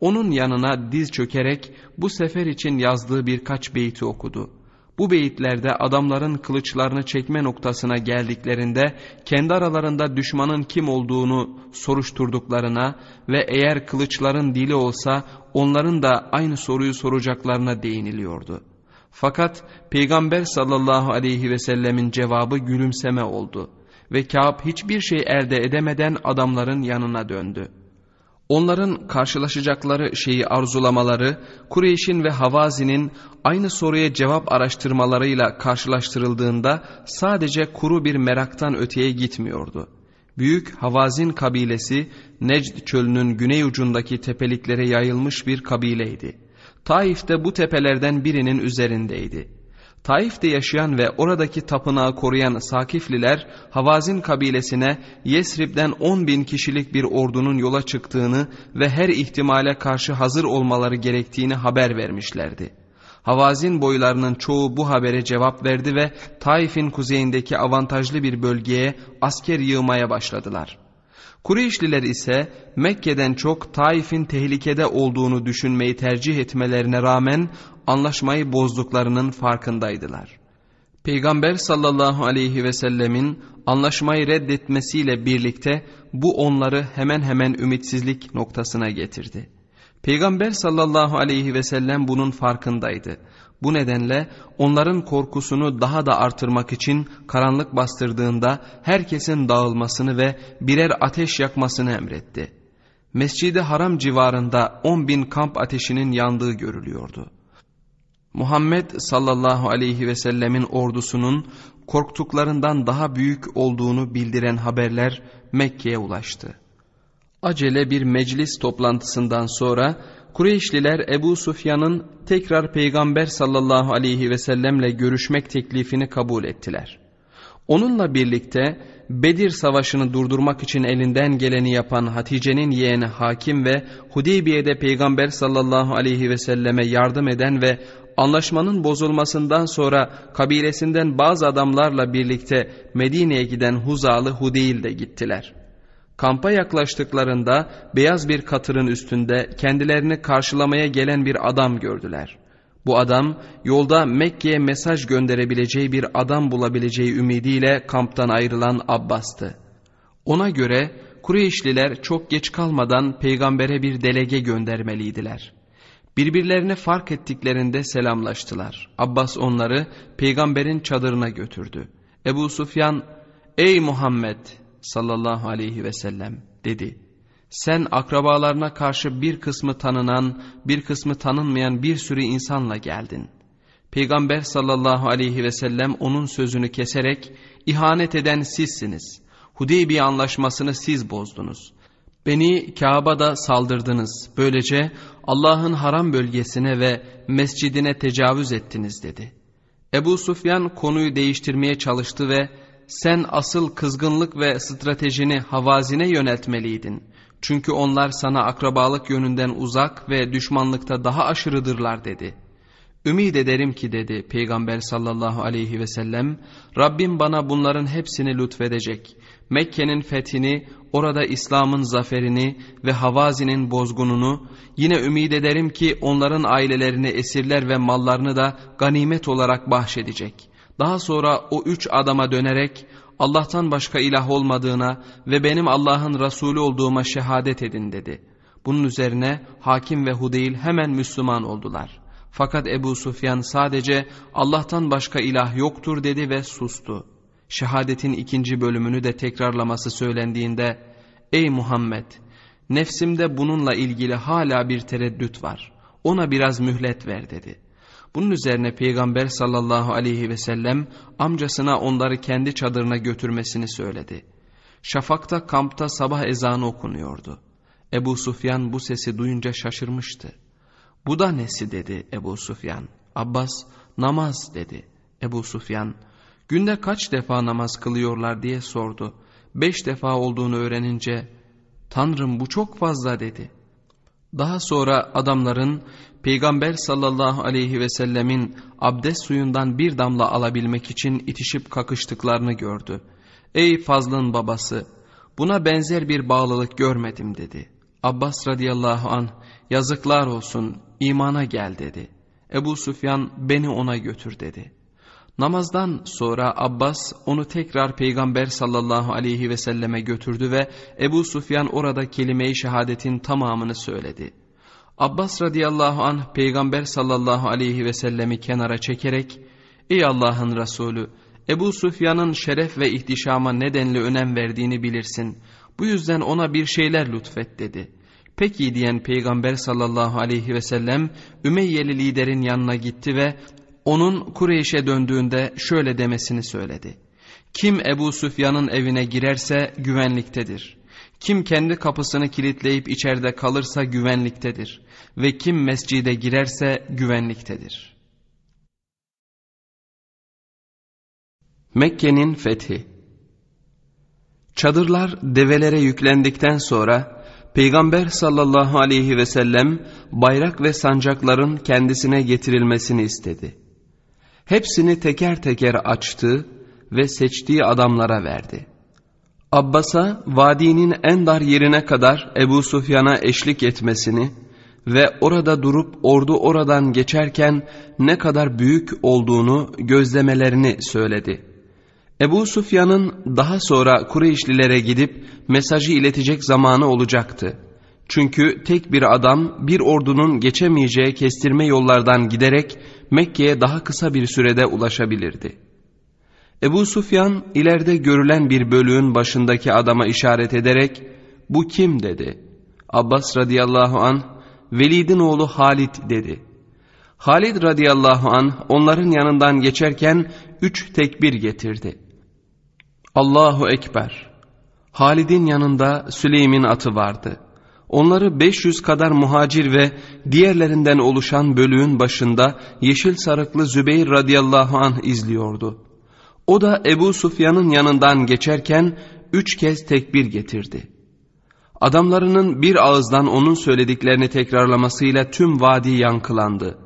Onun yanına diz çökerek bu sefer için yazdığı birkaç beyti okudu. Bu beyitlerde adamların kılıçlarını çekme noktasına geldiklerinde kendi aralarında düşmanın kim olduğunu soruşturduklarına ve eğer kılıçların dili olsa onların da aynı soruyu soracaklarına değiniliyordu. Fakat Peygamber sallallahu aleyhi ve sellemin cevabı gülümseme oldu ve Kâb hiçbir şey elde edemeden adamların yanına döndü. Onların karşılaşacakları şeyi arzulamaları, Kureyş'in ve Havazi'nin aynı soruya cevap araştırmalarıyla karşılaştırıldığında sadece kuru bir meraktan öteye gitmiyordu. Büyük Havazin kabilesi Necd çölünün güney ucundaki tepeliklere yayılmış bir kabileydi. Taif de bu tepelerden birinin üzerindeydi. Taif'te yaşayan ve oradaki tapınağı koruyan Sakifliler Havazin kabilesine Yesrib'den 10 bin kişilik bir ordunun yola çıktığını ve her ihtimale karşı hazır olmaları gerektiğini haber vermişlerdi. Havazin boylarının çoğu bu habere cevap verdi ve Taif'in kuzeyindeki avantajlı bir bölgeye asker yığmaya başladılar. Kureyşliler ise Mekke'den çok Taif'in tehlikede olduğunu düşünmeyi tercih etmelerine rağmen anlaşmayı bozduklarının farkındaydılar. Peygamber sallallahu aleyhi ve sellemin anlaşmayı reddetmesiyle birlikte bu onları hemen hemen ümitsizlik noktasına getirdi. Peygamber sallallahu aleyhi ve sellem bunun farkındaydı. Bu nedenle onların korkusunu daha da artırmak için karanlık bastırdığında herkesin dağılmasını ve birer ateş yakmasını emretti. Mescid-i Haram civarında on bin kamp ateşinin yandığı görülüyordu. Muhammed sallallahu aleyhi ve sellemin ordusunun korktuklarından daha büyük olduğunu bildiren haberler Mekke'ye ulaştı. Acele bir meclis toplantısından sonra Kureyşliler Ebu Sufyan'ın tekrar Peygamber sallallahu aleyhi ve sellemle görüşmek teklifini kabul ettiler. Onunla birlikte Bedir savaşını durdurmak için elinden geleni yapan Hatice'nin yeğeni Hakim ve Hudeybiye'de Peygamber sallallahu aleyhi ve selleme yardım eden ve anlaşmanın bozulmasından sonra kabilesinden bazı adamlarla birlikte Medine'ye giden Huzalı Hudeyl de gittiler.'' Kampa yaklaştıklarında beyaz bir katırın üstünde kendilerini karşılamaya gelen bir adam gördüler. Bu adam yolda Mekke'ye mesaj gönderebileceği bir adam bulabileceği ümidiyle kamptan ayrılan Abbas'tı. Ona göre Kureyşliler çok geç kalmadan peygambere bir delege göndermeliydiler. Birbirlerini fark ettiklerinde selamlaştılar. Abbas onları peygamberin çadırına götürdü. Ebu Sufyan, ''Ey Muhammed!'' sallallahu aleyhi ve sellem dedi. Sen akrabalarına karşı bir kısmı tanınan, bir kısmı tanınmayan bir sürü insanla geldin. Peygamber sallallahu aleyhi ve sellem onun sözünü keserek, ihanet eden sizsiniz. Hudeybiye anlaşmasını siz bozdunuz. Beni Kabe'da saldırdınız. Böylece Allah'ın haram bölgesine ve mescidine tecavüz ettiniz dedi. Ebu Sufyan konuyu değiştirmeye çalıştı ve sen asıl kızgınlık ve stratejini havazine yöneltmeliydin. Çünkü onlar sana akrabalık yönünden uzak ve düşmanlıkta daha aşırıdırlar dedi. Ümid ederim ki dedi Peygamber sallallahu aleyhi ve sellem Rabbim bana bunların hepsini lütfedecek. Mekke'nin fethini, orada İslam'ın zaferini ve Havazi'nin bozgununu, yine ümid ederim ki onların ailelerini esirler ve mallarını da ganimet olarak bahşedecek. Daha sonra o üç adama dönerek Allah'tan başka ilah olmadığına ve benim Allah'ın Resulü olduğuma şehadet edin dedi. Bunun üzerine Hakim ve Hudeyl hemen Müslüman oldular. Fakat Ebu Sufyan sadece Allah'tan başka ilah yoktur dedi ve sustu. Şehadetin ikinci bölümünü de tekrarlaması söylendiğinde Ey Muhammed! Nefsimde bununla ilgili hala bir tereddüt var. Ona biraz mühlet ver dedi. Bunun üzerine Peygamber sallallahu aleyhi ve sellem amcasına onları kendi çadırına götürmesini söyledi. Şafakta kampta sabah ezanı okunuyordu. Ebu Sufyan bu sesi duyunca şaşırmıştı. Bu da nesi dedi Ebu Sufyan. Abbas namaz dedi. Ebu Sufyan günde kaç defa namaz kılıyorlar diye sordu. Beş defa olduğunu öğrenince Tanrım bu çok fazla dedi. Daha sonra adamların Peygamber sallallahu aleyhi ve sellemin abdest suyundan bir damla alabilmek için itişip kakıştıklarını gördü. Ey fazlın babası buna benzer bir bağlılık görmedim dedi. Abbas radıyallahu an yazıklar olsun imana gel dedi. Ebu Süfyan beni ona götür dedi. Namazdan sonra Abbas onu tekrar Peygamber sallallahu aleyhi ve selleme götürdü ve Ebu Sufyan orada kelime-i şehadetin tamamını söyledi. Abbas radıyallahu anh Peygamber sallallahu aleyhi ve sellemi kenara çekerek Ey Allah'ın Resulü Ebu Sufyan'ın şeref ve ihtişama nedenli önem verdiğini bilirsin. Bu yüzden ona bir şeyler lütfet dedi. Peki diyen Peygamber sallallahu aleyhi ve sellem Ümeyyeli liderin yanına gitti ve onun Kureyş'e döndüğünde şöyle demesini söyledi. Kim Ebu Süfyan'ın evine girerse güvenliktedir. Kim kendi kapısını kilitleyip içeride kalırsa güvenliktedir. Ve kim mescide girerse güvenliktedir. Mekke'nin fethi Çadırlar develere yüklendikten sonra Peygamber sallallahu aleyhi ve sellem bayrak ve sancakların kendisine getirilmesini istedi. Hepsini teker teker açtı ve seçtiği adamlara verdi. Abbas'a vadinin en dar yerine kadar Ebu Sufyan'a eşlik etmesini ve orada durup ordu oradan geçerken ne kadar büyük olduğunu gözlemelerini söyledi. Ebu Sufyan'ın daha sonra Kureyşlilere gidip mesajı iletecek zamanı olacaktı. Çünkü tek bir adam bir ordunun geçemeyeceği kestirme yollardan giderek Mekke'ye daha kısa bir sürede ulaşabilirdi. Ebu Sufyan ileride görülen bir bölüğün başındaki adama işaret ederek bu kim dedi. Abbas radıyallahu an Velid'in oğlu Halid dedi. Halid radıyallahu an onların yanından geçerken üç tekbir getirdi. Allahu Ekber. Halid'in yanında Süleym'in atı vardı. Onları 500 kadar muhacir ve diğerlerinden oluşan bölüğün başında yeşil sarıklı Zübeyir radıyallahu anh izliyordu. O da Ebu Sufyan'ın yanından geçerken üç kez tekbir getirdi. Adamlarının bir ağızdan onun söylediklerini tekrarlamasıyla tüm vadi yankılandı.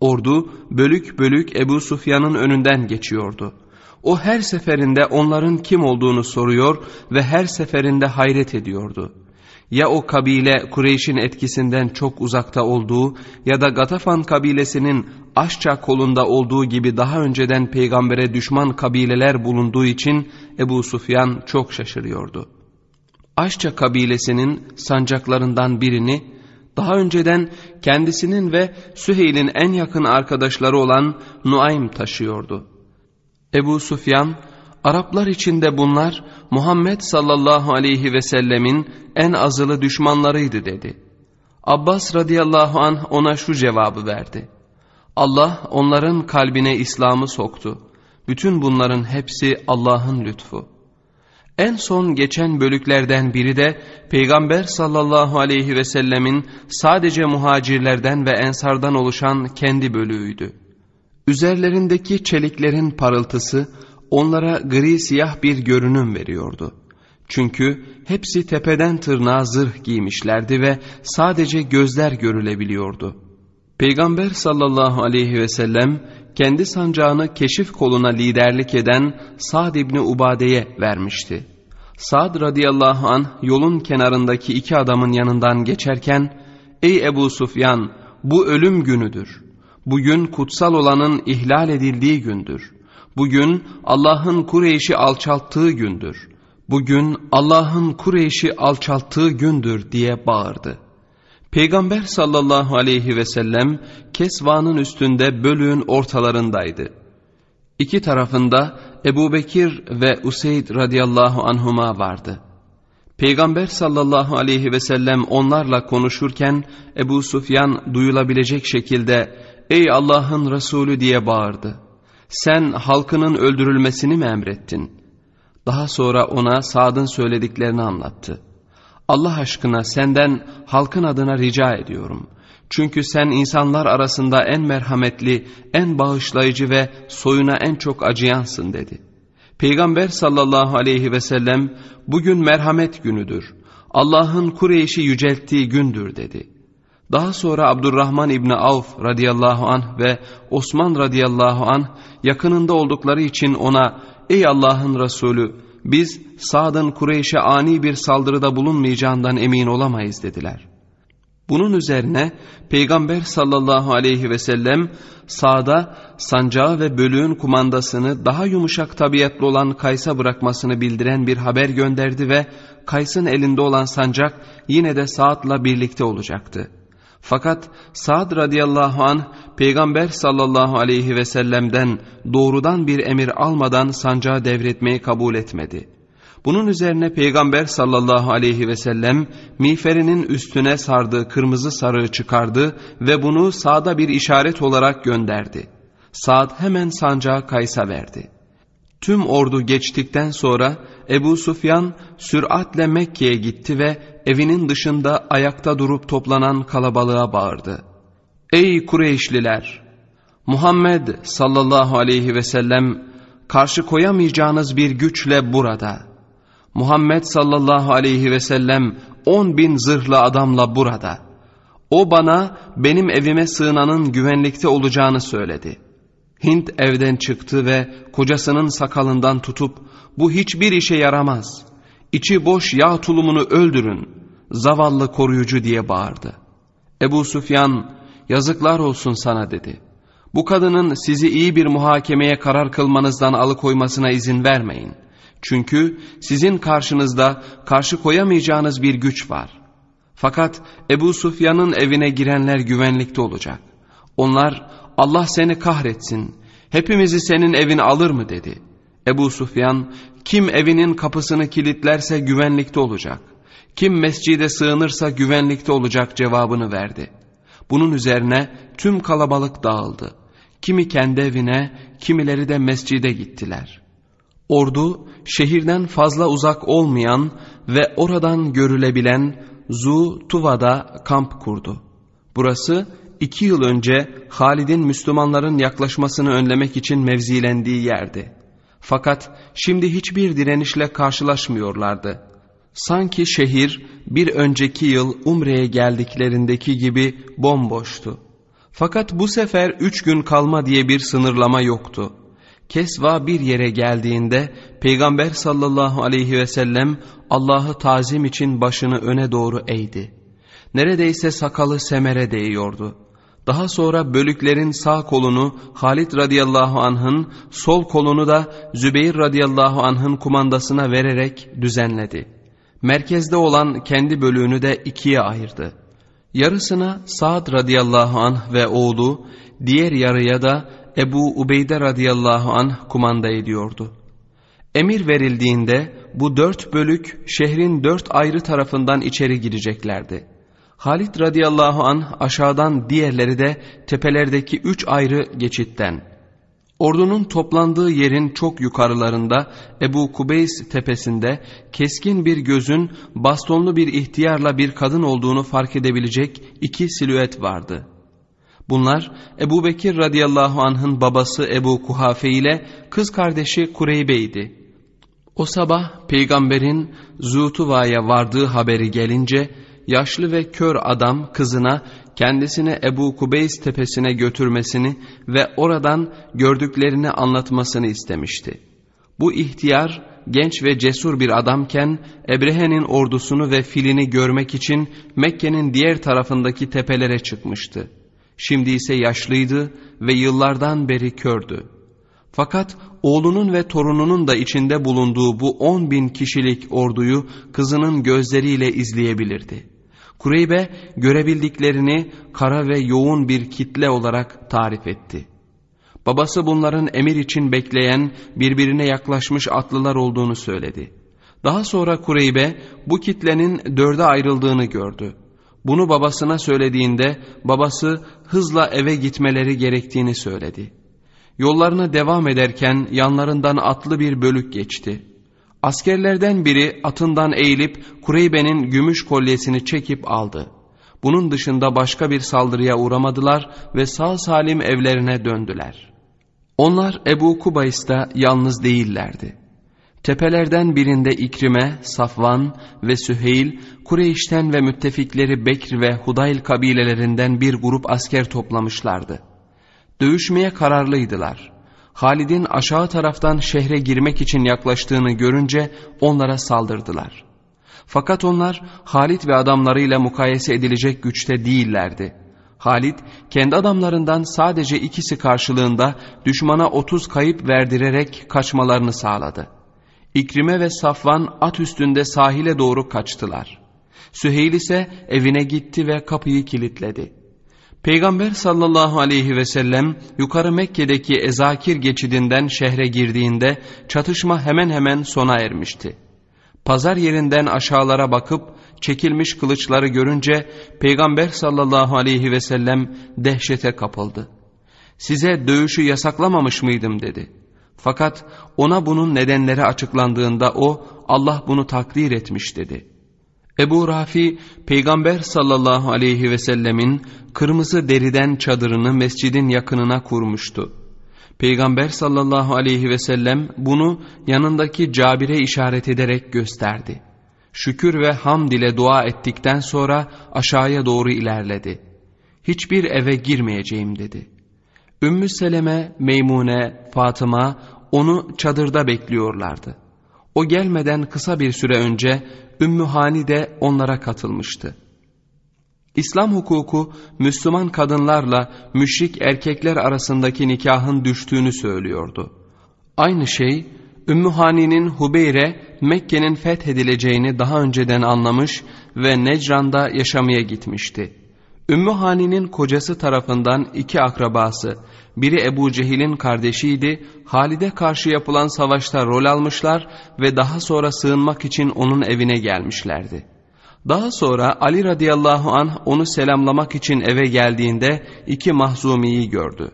Ordu bölük bölük Ebu Sufyan'ın önünden geçiyordu. O her seferinde onların kim olduğunu soruyor ve her seferinde hayret ediyordu. Ya o kabile Kureyş'in etkisinden çok uzakta olduğu ya da Gatafan kabilesinin Aşça kolunda olduğu gibi daha önceden peygambere düşman kabileler bulunduğu için Ebu Sufyan çok şaşırıyordu. Aşça kabilesinin sancaklarından birini daha önceden kendisinin ve Süheyl'in en yakın arkadaşları olan Nuaym taşıyordu. Ebu Sufyan, Araplar içinde bunlar Muhammed sallallahu aleyhi ve sellemin en azılı düşmanlarıydı dedi. Abbas radıyallahu anh ona şu cevabı verdi. Allah onların kalbine İslam'ı soktu. Bütün bunların hepsi Allah'ın lütfu. En son geçen bölüklerden biri de Peygamber sallallahu aleyhi ve sellemin sadece muhacirlerden ve ensardan oluşan kendi bölüğüydü. Üzerlerindeki çeliklerin parıltısı onlara gri siyah bir görünüm veriyordu. Çünkü hepsi tepeden tırnağa zırh giymişlerdi ve sadece gözler görülebiliyordu. Peygamber sallallahu aleyhi ve sellem kendi sancağını keşif koluna liderlik eden Sa'd İbni Ubade'ye vermişti. Sa'd radıyallahu an yolun kenarındaki iki adamın yanından geçerken ''Ey Ebu Sufyan bu ölüm günüdür. Bugün kutsal olanın ihlal edildiği gündür. Bugün Allah'ın Kureyş'i alçalttığı gündür. Bugün Allah'ın Kureyş'i alçalttığı gündür.'' diye bağırdı. Peygamber sallallahu aleyhi ve sellem Kesva'nın üstünde bölüğün ortalarındaydı. İki tarafında Ebu Bekir ve Useyd radıyallahu anhuma vardı. Peygamber sallallahu aleyhi ve sellem onlarla konuşurken Ebu Sufyan duyulabilecek şekilde ''Ey Allah'ın Resulü'' diye bağırdı. ''Sen halkının öldürülmesini mi emrettin?'' Daha sonra ona Sad'ın söylediklerini anlattı. Allah aşkına senden halkın adına rica ediyorum. Çünkü sen insanlar arasında en merhametli, en bağışlayıcı ve soyuna en çok acıyansın dedi. Peygamber sallallahu aleyhi ve sellem bugün merhamet günüdür. Allah'ın Kureyş'i yücelttiği gündür dedi. Daha sonra Abdurrahman İbni Avf radıyallahu anh ve Osman radıyallahu anh yakınında oldukları için ona ''Ey Allah'ın Resulü biz Sa'd'ın Kureyş'e ani bir saldırıda bulunmayacağından emin olamayız dediler. Bunun üzerine Peygamber sallallahu aleyhi ve sellem Sa'da sancağı ve bölüğün kumandasını daha yumuşak tabiatlı olan Kays'a bırakmasını bildiren bir haber gönderdi ve Kays'ın elinde olan sancak yine de Sa'd'la birlikte olacaktı. Fakat Sa'd radıyallahu an Peygamber sallallahu aleyhi ve sellem'den doğrudan bir emir almadan sancağı devretmeyi kabul etmedi. Bunun üzerine Peygamber sallallahu aleyhi ve sellem miğferinin üstüne sardığı kırmızı sarığı çıkardı ve bunu Sa'da bir işaret olarak gönderdi. Sa'd hemen sancağı Kays'a verdi. Tüm ordu geçtikten sonra Ebu Sufyan süratle Mekke'ye gitti ve evinin dışında ayakta durup toplanan kalabalığa bağırdı. Ey Kureyşliler! Muhammed sallallahu aleyhi ve sellem karşı koyamayacağınız bir güçle burada. Muhammed sallallahu aleyhi ve sellem on bin zırhlı adamla burada. O bana benim evime sığınanın güvenlikte olacağını söyledi. Hint evden çıktı ve kocasının sakalından tutup bu hiçbir işe yaramaz. İçi boş yağ tulumunu öldürün. Zavallı koruyucu diye bağırdı. Ebu Süfyan yazıklar olsun sana dedi. Bu kadının sizi iyi bir muhakemeye karar kılmanızdan alıkoymasına izin vermeyin. Çünkü sizin karşınızda karşı koyamayacağınız bir güç var. Fakat Ebu Sufyan'ın evine girenler güvenlikte olacak. Onlar Allah seni kahretsin, hepimizi senin evin alır mı dedi. Ebu Sufyan kim evinin kapısını kilitlerse güvenlikte olacak. Kim mescide sığınırsa güvenlikte olacak cevabını verdi. Bunun üzerine tüm kalabalık dağıldı. Kimi kendi evine, kimileri de mescide gittiler. Ordu şehirden fazla uzak olmayan ve oradan görülebilen Zu Tuva'da kamp kurdu. Burası iki yıl önce Halid'in Müslümanların yaklaşmasını önlemek için mevzilendiği yerdi. Fakat şimdi hiçbir direnişle karşılaşmıyorlardı. Sanki şehir bir önceki yıl Umre'ye geldiklerindeki gibi bomboştu. Fakat bu sefer üç gün kalma diye bir sınırlama yoktu. Kesva bir yere geldiğinde Peygamber sallallahu aleyhi ve sellem Allah'ı tazim için başını öne doğru eğdi. Neredeyse sakalı semere değiyordu. Daha sonra bölüklerin sağ kolunu Halid radıyallahu anh'ın, sol kolunu da Zübeyir radıyallahu anh'ın kumandasına vererek düzenledi. Merkezde olan kendi bölüğünü de ikiye ayırdı. Yarısına Sa'd radıyallahu anh ve oğlu, diğer yarıya da Ebu Ubeyde radıyallahu anh kumanda ediyordu. Emir verildiğinde bu dört bölük şehrin dört ayrı tarafından içeri gireceklerdi. Halid radıyallahu an aşağıdan diğerleri de tepelerdeki üç ayrı geçitten. Ordunun toplandığı yerin çok yukarılarında Ebu Kubeys tepesinde keskin bir gözün bastonlu bir ihtiyarla bir kadın olduğunu fark edebilecek iki silüet vardı. Bunlar Ebu Bekir radıyallahu anh'ın babası Ebu Kuhafe ile kız kardeşi Kureybe'ydi. O sabah peygamberin Zutuva'ya vardığı haberi gelince yaşlı ve kör adam kızına kendisini Ebu Kubeys tepesine götürmesini ve oradan gördüklerini anlatmasını istemişti. Bu ihtiyar genç ve cesur bir adamken Ebrehe'nin ordusunu ve filini görmek için Mekke'nin diğer tarafındaki tepelere çıkmıştı. Şimdi ise yaşlıydı ve yıllardan beri kördü. Fakat oğlunun ve torununun da içinde bulunduğu bu on bin kişilik orduyu kızının gözleriyle izleyebilirdi. Kureybe görebildiklerini kara ve yoğun bir kitle olarak tarif etti. Babası bunların emir için bekleyen birbirine yaklaşmış atlılar olduğunu söyledi. Daha sonra Kureybe bu kitlenin dörde ayrıldığını gördü. Bunu babasına söylediğinde babası hızla eve gitmeleri gerektiğini söyledi. Yollarına devam ederken yanlarından atlı bir bölük geçti. Askerlerden biri atından eğilip Kureybe'nin gümüş kolyesini çekip aldı. Bunun dışında başka bir saldırıya uğramadılar ve sağ salim evlerine döndüler. Onlar Ebu Kubays'ta yalnız değillerdi. Tepelerden birinde İkrime, Safvan ve Süheyl, Kureyş'ten ve müttefikleri Bekr ve Hudayl kabilelerinden bir grup asker toplamışlardı. Dövüşmeye kararlıydılar. Halid'in aşağı taraftan şehre girmek için yaklaştığını görünce onlara saldırdılar. Fakat onlar Halid ve adamlarıyla mukayese edilecek güçte değillerdi. Halid kendi adamlarından sadece ikisi karşılığında düşmana otuz kayıp verdirerek kaçmalarını sağladı. İkrime ve Safvan at üstünde sahile doğru kaçtılar. Süheyl ise evine gitti ve kapıyı kilitledi. Peygamber sallallahu aleyhi ve sellem yukarı Mekke'deki Ezakir geçidinden şehre girdiğinde çatışma hemen hemen sona ermişti. Pazar yerinden aşağılara bakıp çekilmiş kılıçları görünce Peygamber sallallahu aleyhi ve sellem dehşete kapıldı. Size dövüşü yasaklamamış mıydım dedi. Fakat ona bunun nedenleri açıklandığında o Allah bunu takdir etmiş dedi. Ebu Rafi Peygamber sallallahu aleyhi ve sellemin kırmızı deriden çadırını mescidin yakınına kurmuştu. Peygamber sallallahu aleyhi ve sellem bunu yanındaki Cabir'e işaret ederek gösterdi. Şükür ve hamd ile dua ettikten sonra aşağıya doğru ilerledi. Hiçbir eve girmeyeceğim dedi. Ümmü Seleme, Meymune, Fatıma onu çadırda bekliyorlardı. O gelmeden kısa bir süre önce Ümmü Hani de onlara katılmıştı. İslam hukuku Müslüman kadınlarla müşrik erkekler arasındaki nikahın düştüğünü söylüyordu. Aynı şey Ümmü Hani'nin Hubeyre Mekke'nin fethedileceğini daha önceden anlamış ve Necran'da yaşamaya gitmişti. Ümmü Hani'nin kocası tarafından iki akrabası, biri Ebu Cehil'in kardeşiydi, Halid'e karşı yapılan savaşta rol almışlar ve daha sonra sığınmak için onun evine gelmişlerdi. Daha sonra Ali radıyallahu anh onu selamlamak için eve geldiğinde iki mahzumiyi gördü.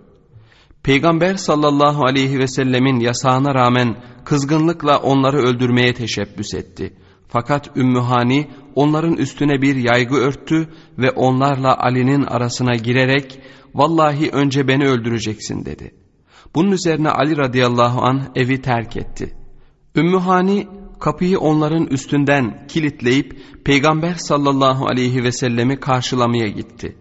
Peygamber sallallahu aleyhi ve sellemin yasağına rağmen kızgınlıkla onları öldürmeye teşebbüs etti. Fakat Ümmühani onların üstüne bir yaygı örttü ve onlarla Ali'nin arasına girerek vallahi önce beni öldüreceksin dedi. Bunun üzerine Ali radıyallahu an evi terk etti. Ümmühani kapıyı onların üstünden kilitleyip Peygamber sallallahu aleyhi ve sellemi karşılamaya gitti.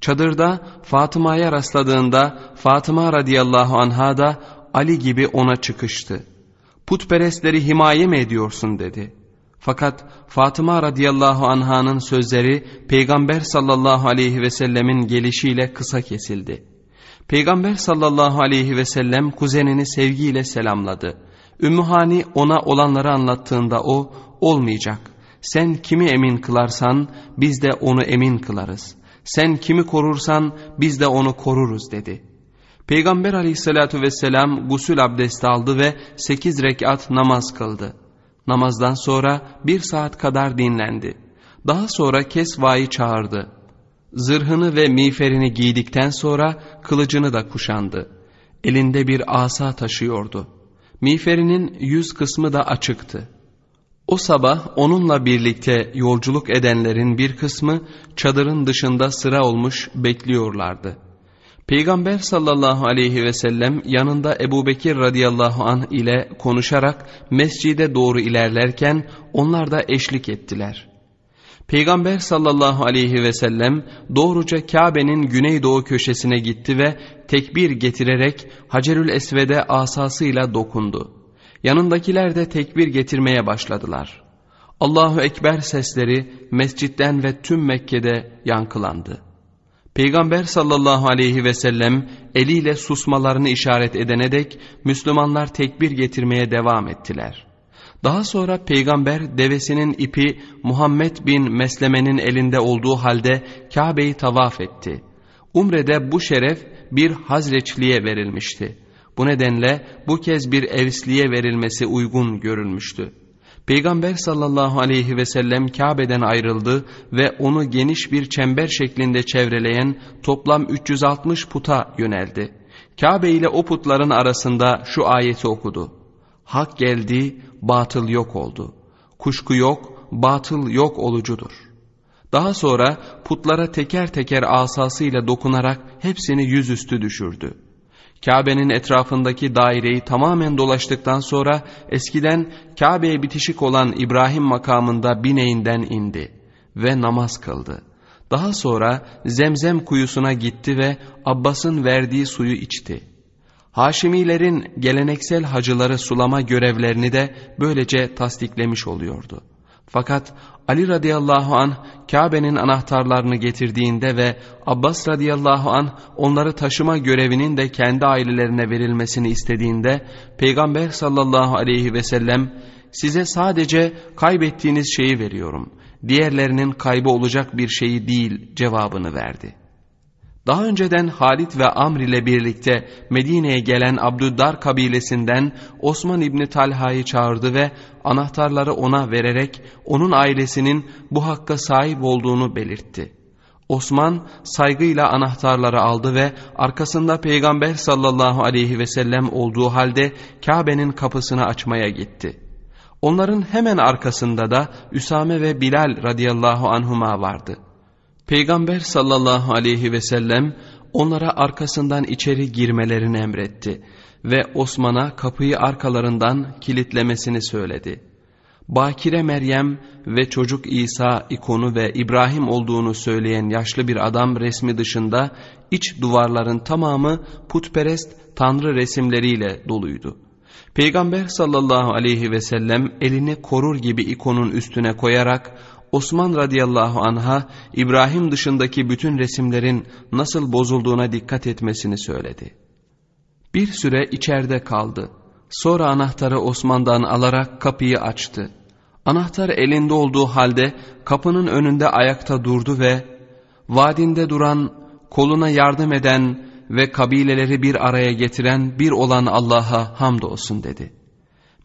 Çadırda Fatıma'ya rastladığında Fatıma radıyallahu anha da Ali gibi ona çıkıştı. Putperestleri himaye mi ediyorsun dedi. Fakat Fatıma radıyallahu anhanın sözleri Peygamber sallallahu aleyhi ve sellemin gelişiyle kısa kesildi. Peygamber sallallahu aleyhi ve sellem kuzenini sevgiyle selamladı. Ümmühani ona olanları anlattığında o olmayacak. Sen kimi emin kılarsan biz de onu emin kılarız. Sen kimi korursan biz de onu koruruz dedi. Peygamber aleyhissalatü vesselam gusül abdesti aldı ve sekiz rekat namaz kıldı. Namazdan sonra bir saat kadar dinlendi. Daha sonra Kesva'yı çağırdı. Zırhını ve miğferini giydikten sonra kılıcını da kuşandı. Elinde bir asa taşıyordu. Miğferinin yüz kısmı da açıktı. O sabah onunla birlikte yolculuk edenlerin bir kısmı çadırın dışında sıra olmuş bekliyorlardı. Peygamber sallallahu aleyhi ve sellem yanında Ebu Bekir radıyallahu anh ile konuşarak mescide doğru ilerlerken onlar da eşlik ettiler. Peygamber sallallahu aleyhi ve sellem doğruca Kabe'nin güneydoğu köşesine gitti ve tekbir getirerek Hacerül Esved'e asasıyla dokundu. Yanındakiler de tekbir getirmeye başladılar. Allahu Ekber sesleri mescitten ve tüm Mekke'de yankılandı. Peygamber sallallahu aleyhi ve sellem eliyle susmalarını işaret edene dek Müslümanlar tekbir getirmeye devam ettiler. Daha sonra peygamber devesinin ipi Muhammed bin Mesleme'nin elinde olduğu halde Kabe'yi tavaf etti. Umre'de bu şeref bir Hazreçliğe verilmişti. Bu nedenle bu kez bir evsliye verilmesi uygun görülmüştü. Peygamber sallallahu aleyhi ve sellem Kabe'den ayrıldı ve onu geniş bir çember şeklinde çevreleyen toplam 360 puta yöneldi. Kabe ile o putların arasında şu ayeti okudu. Hak geldi, batıl yok oldu. Kuşku yok, batıl yok olucudur. Daha sonra putlara teker teker asasıyla dokunarak hepsini yüzüstü düşürdü. Kabe'nin etrafındaki daireyi tamamen dolaştıktan sonra eskiden Kabe'ye bitişik olan İbrahim makamında bineğinden indi ve namaz kıldı. Daha sonra Zemzem kuyusuna gitti ve Abbas'ın verdiği suyu içti. Haşimilerin geleneksel hacıları sulama görevlerini de böylece tasdiklemiş oluyordu. Fakat Ali radıyallahu an Kabe'nin anahtarlarını getirdiğinde ve Abbas radıyallahu an onları taşıma görevinin de kendi ailelerine verilmesini istediğinde Peygamber sallallahu aleyhi ve sellem size sadece kaybettiğiniz şeyi veriyorum. Diğerlerinin kaybı olacak bir şeyi değil cevabını verdi. Daha önceden Halit ve Amr ile birlikte Medine'ye gelen Abdüddar kabilesinden Osman İbni Talha'yı çağırdı ve anahtarları ona vererek onun ailesinin bu hakka sahip olduğunu belirtti. Osman saygıyla anahtarları aldı ve arkasında Peygamber sallallahu aleyhi ve sellem olduğu halde Kabe'nin kapısını açmaya gitti. Onların hemen arkasında da Üsame ve Bilal radıyallahu anhuma vardı.'' Peygamber sallallahu aleyhi ve sellem onlara arkasından içeri girmelerini emretti ve Osman'a kapıyı arkalarından kilitlemesini söyledi. Bakire Meryem ve çocuk İsa ikonu ve İbrahim olduğunu söyleyen yaşlı bir adam resmi dışında iç duvarların tamamı putperest tanrı resimleriyle doluydu. Peygamber sallallahu aleyhi ve sellem elini korur gibi ikonun üstüne koyarak Osman radıyallahu anha İbrahim dışındaki bütün resimlerin nasıl bozulduğuna dikkat etmesini söyledi. Bir süre içeride kaldı. Sonra anahtarı Osman'dan alarak kapıyı açtı. Anahtar elinde olduğu halde kapının önünde ayakta durdu ve vadinde duran, koluna yardım eden ve kabileleri bir araya getiren bir olan Allah'a hamdolsun dedi.''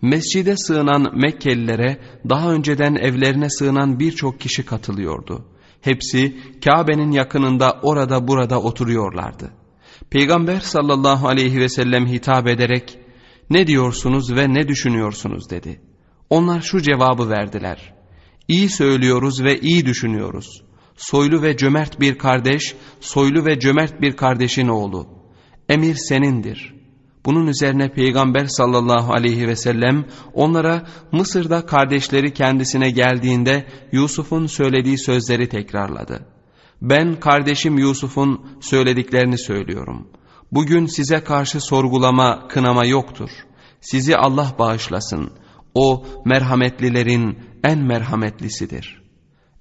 Mescide sığınan Mekkelilere daha önceden evlerine sığınan birçok kişi katılıyordu. Hepsi Kabe'nin yakınında orada burada oturuyorlardı. Peygamber sallallahu aleyhi ve sellem hitap ederek ne diyorsunuz ve ne düşünüyorsunuz dedi. Onlar şu cevabı verdiler. İyi söylüyoruz ve iyi düşünüyoruz. Soylu ve cömert bir kardeş, soylu ve cömert bir kardeşin oğlu. Emir senindir. Bunun üzerine Peygamber sallallahu aleyhi ve sellem onlara Mısır'da kardeşleri kendisine geldiğinde Yusuf'un söylediği sözleri tekrarladı. Ben kardeşim Yusuf'un söylediklerini söylüyorum. Bugün size karşı sorgulama, kınama yoktur. Sizi Allah bağışlasın. O merhametlilerin en merhametlisidir.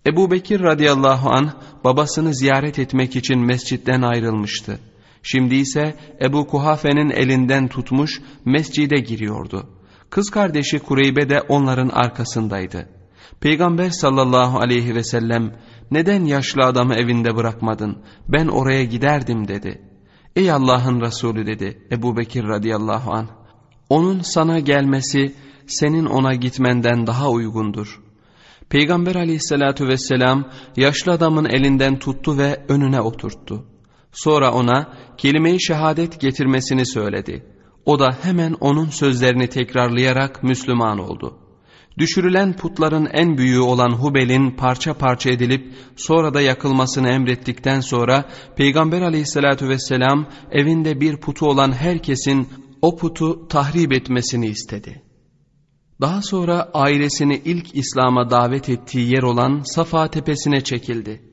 Ebu Bekir radıyallahu an babasını ziyaret etmek için mescitten ayrılmıştı. Şimdi ise Ebu Kuhafe'nin elinden tutmuş mescide giriyordu. Kız kardeşi Kureybe de onların arkasındaydı. Peygamber sallallahu aleyhi ve sellem neden yaşlı adamı evinde bırakmadın ben oraya giderdim dedi. Ey Allah'ın Resulü dedi Ebu Bekir radıyallahu anh. Onun sana gelmesi senin ona gitmenden daha uygundur. Peygamber aleyhissalatü vesselam yaşlı adamın elinden tuttu ve önüne oturttu. Sonra ona kelime-i şehadet getirmesini söyledi. O da hemen onun sözlerini tekrarlayarak Müslüman oldu. Düşürülen putların en büyüğü olan Hubel'in parça parça edilip sonra da yakılmasını emrettikten sonra Peygamber aleyhissalatü vesselam evinde bir putu olan herkesin o putu tahrip etmesini istedi. Daha sonra ailesini ilk İslam'a davet ettiği yer olan Safa tepesine çekildi.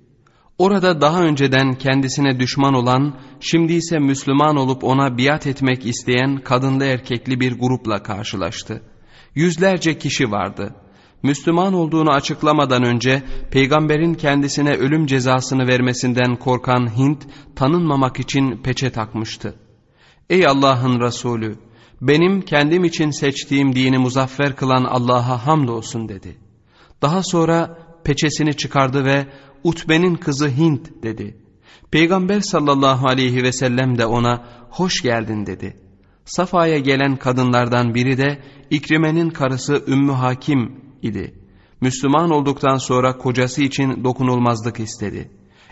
Orada daha önceden kendisine düşman olan, şimdi ise Müslüman olup ona biat etmek isteyen kadınlı erkekli bir grupla karşılaştı. Yüzlerce kişi vardı. Müslüman olduğunu açıklamadan önce peygamberin kendisine ölüm cezasını vermesinden korkan Hint tanınmamak için peçe takmıştı. Ey Allah'ın Resulü! Benim kendim için seçtiğim dini muzaffer kılan Allah'a hamdolsun dedi. Daha sonra peçesini çıkardı ve Utbe'nin kızı Hint dedi. Peygamber sallallahu aleyhi ve sellem de ona hoş geldin dedi. Safa'ya gelen kadınlardan biri de İkrime'nin karısı Ümmü Hakim idi. Müslüman olduktan sonra kocası için dokunulmazlık istedi.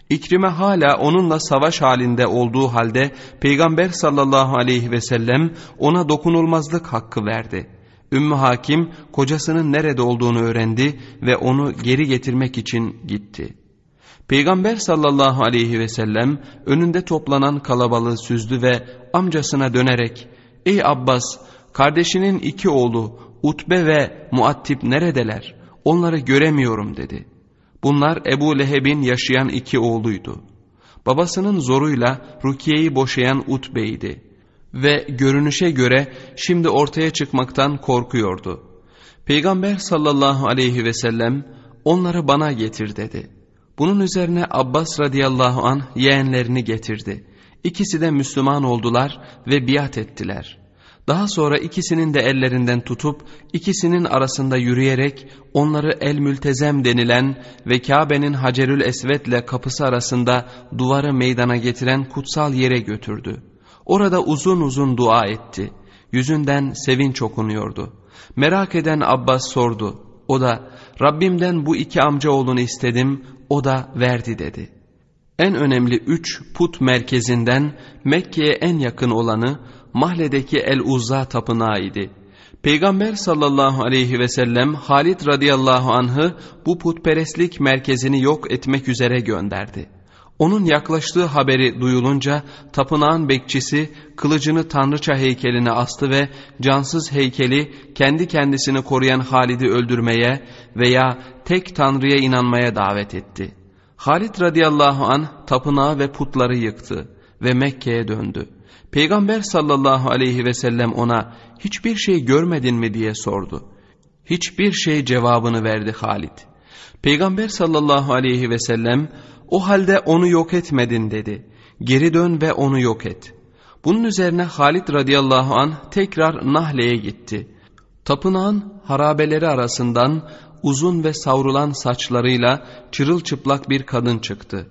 İkrime hala onunla savaş halinde olduğu halde Peygamber sallallahu aleyhi ve sellem ona dokunulmazlık hakkı verdi. Ümmü Hakim kocasının nerede olduğunu öğrendi ve onu geri getirmek için gitti. Peygamber sallallahu aleyhi ve sellem önünde toplanan kalabalığı süzdü ve amcasına dönerek ''Ey Abbas kardeşinin iki oğlu Utbe ve Muattib neredeler? Onları göremiyorum.'' dedi. Bunlar Ebu Leheb'in yaşayan iki oğluydu. Babasının zoruyla Rukiye'yi boşayan Utbe'ydi ve görünüşe göre şimdi ortaya çıkmaktan korkuyordu. Peygamber sallallahu aleyhi ve sellem onları bana getir dedi. Bunun üzerine Abbas radıyallahu an yeğenlerini getirdi. İkisi de Müslüman oldular ve biat ettiler. Daha sonra ikisinin de ellerinden tutup ikisinin arasında yürüyerek onları El Mültezem denilen ve Kabe'nin Hacerül Esved'le kapısı arasında duvarı meydana getiren kutsal yere götürdü. Orada uzun uzun dua etti. Yüzünden sevinç okunuyordu. Merak eden Abbas sordu. O da Rabbimden bu iki amca oğlunu istedim, o da verdi dedi. En önemli üç put merkezinden Mekke'ye en yakın olanı Mahle'deki El-Uzza tapınağı idi. Peygamber sallallahu aleyhi ve sellem Halid radıyallahu anh'ı bu putperestlik merkezini yok etmek üzere gönderdi. Onun yaklaştığı haberi duyulunca tapınağın bekçisi kılıcını tanrıça heykeline astı ve cansız heykeli kendi kendisini koruyan Halid'i öldürmeye veya tek tanrıya inanmaya davet etti. Halid radıyallahu an tapınağı ve putları yıktı ve Mekke'ye döndü. Peygamber sallallahu aleyhi ve sellem ona hiçbir şey görmedin mi diye sordu. Hiçbir şey cevabını verdi Halid. Peygamber sallallahu aleyhi ve sellem o halde onu yok etmedin dedi. Geri dön ve onu yok et. Bunun üzerine Halid radıyallahu an tekrar Nahle'ye gitti. Tapınağın harabeleri arasından uzun ve savrulan saçlarıyla çırılçıplak bir kadın çıktı.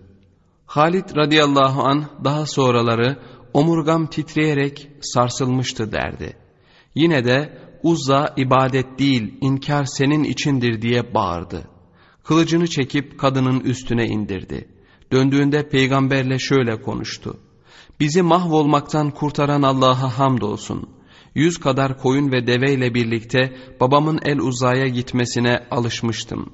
Halid radıyallahu an daha sonraları omurgam titreyerek sarsılmıştı derdi. Yine de Uzza ibadet değil inkar senin içindir diye bağırdı. Kılıcını çekip kadının üstüne indirdi. Döndüğünde peygamberle şöyle konuştu. Bizi mahvolmaktan kurtaran Allah'a hamdolsun. Yüz kadar koyun ve deveyle birlikte babamın el uzaya gitmesine alışmıştım.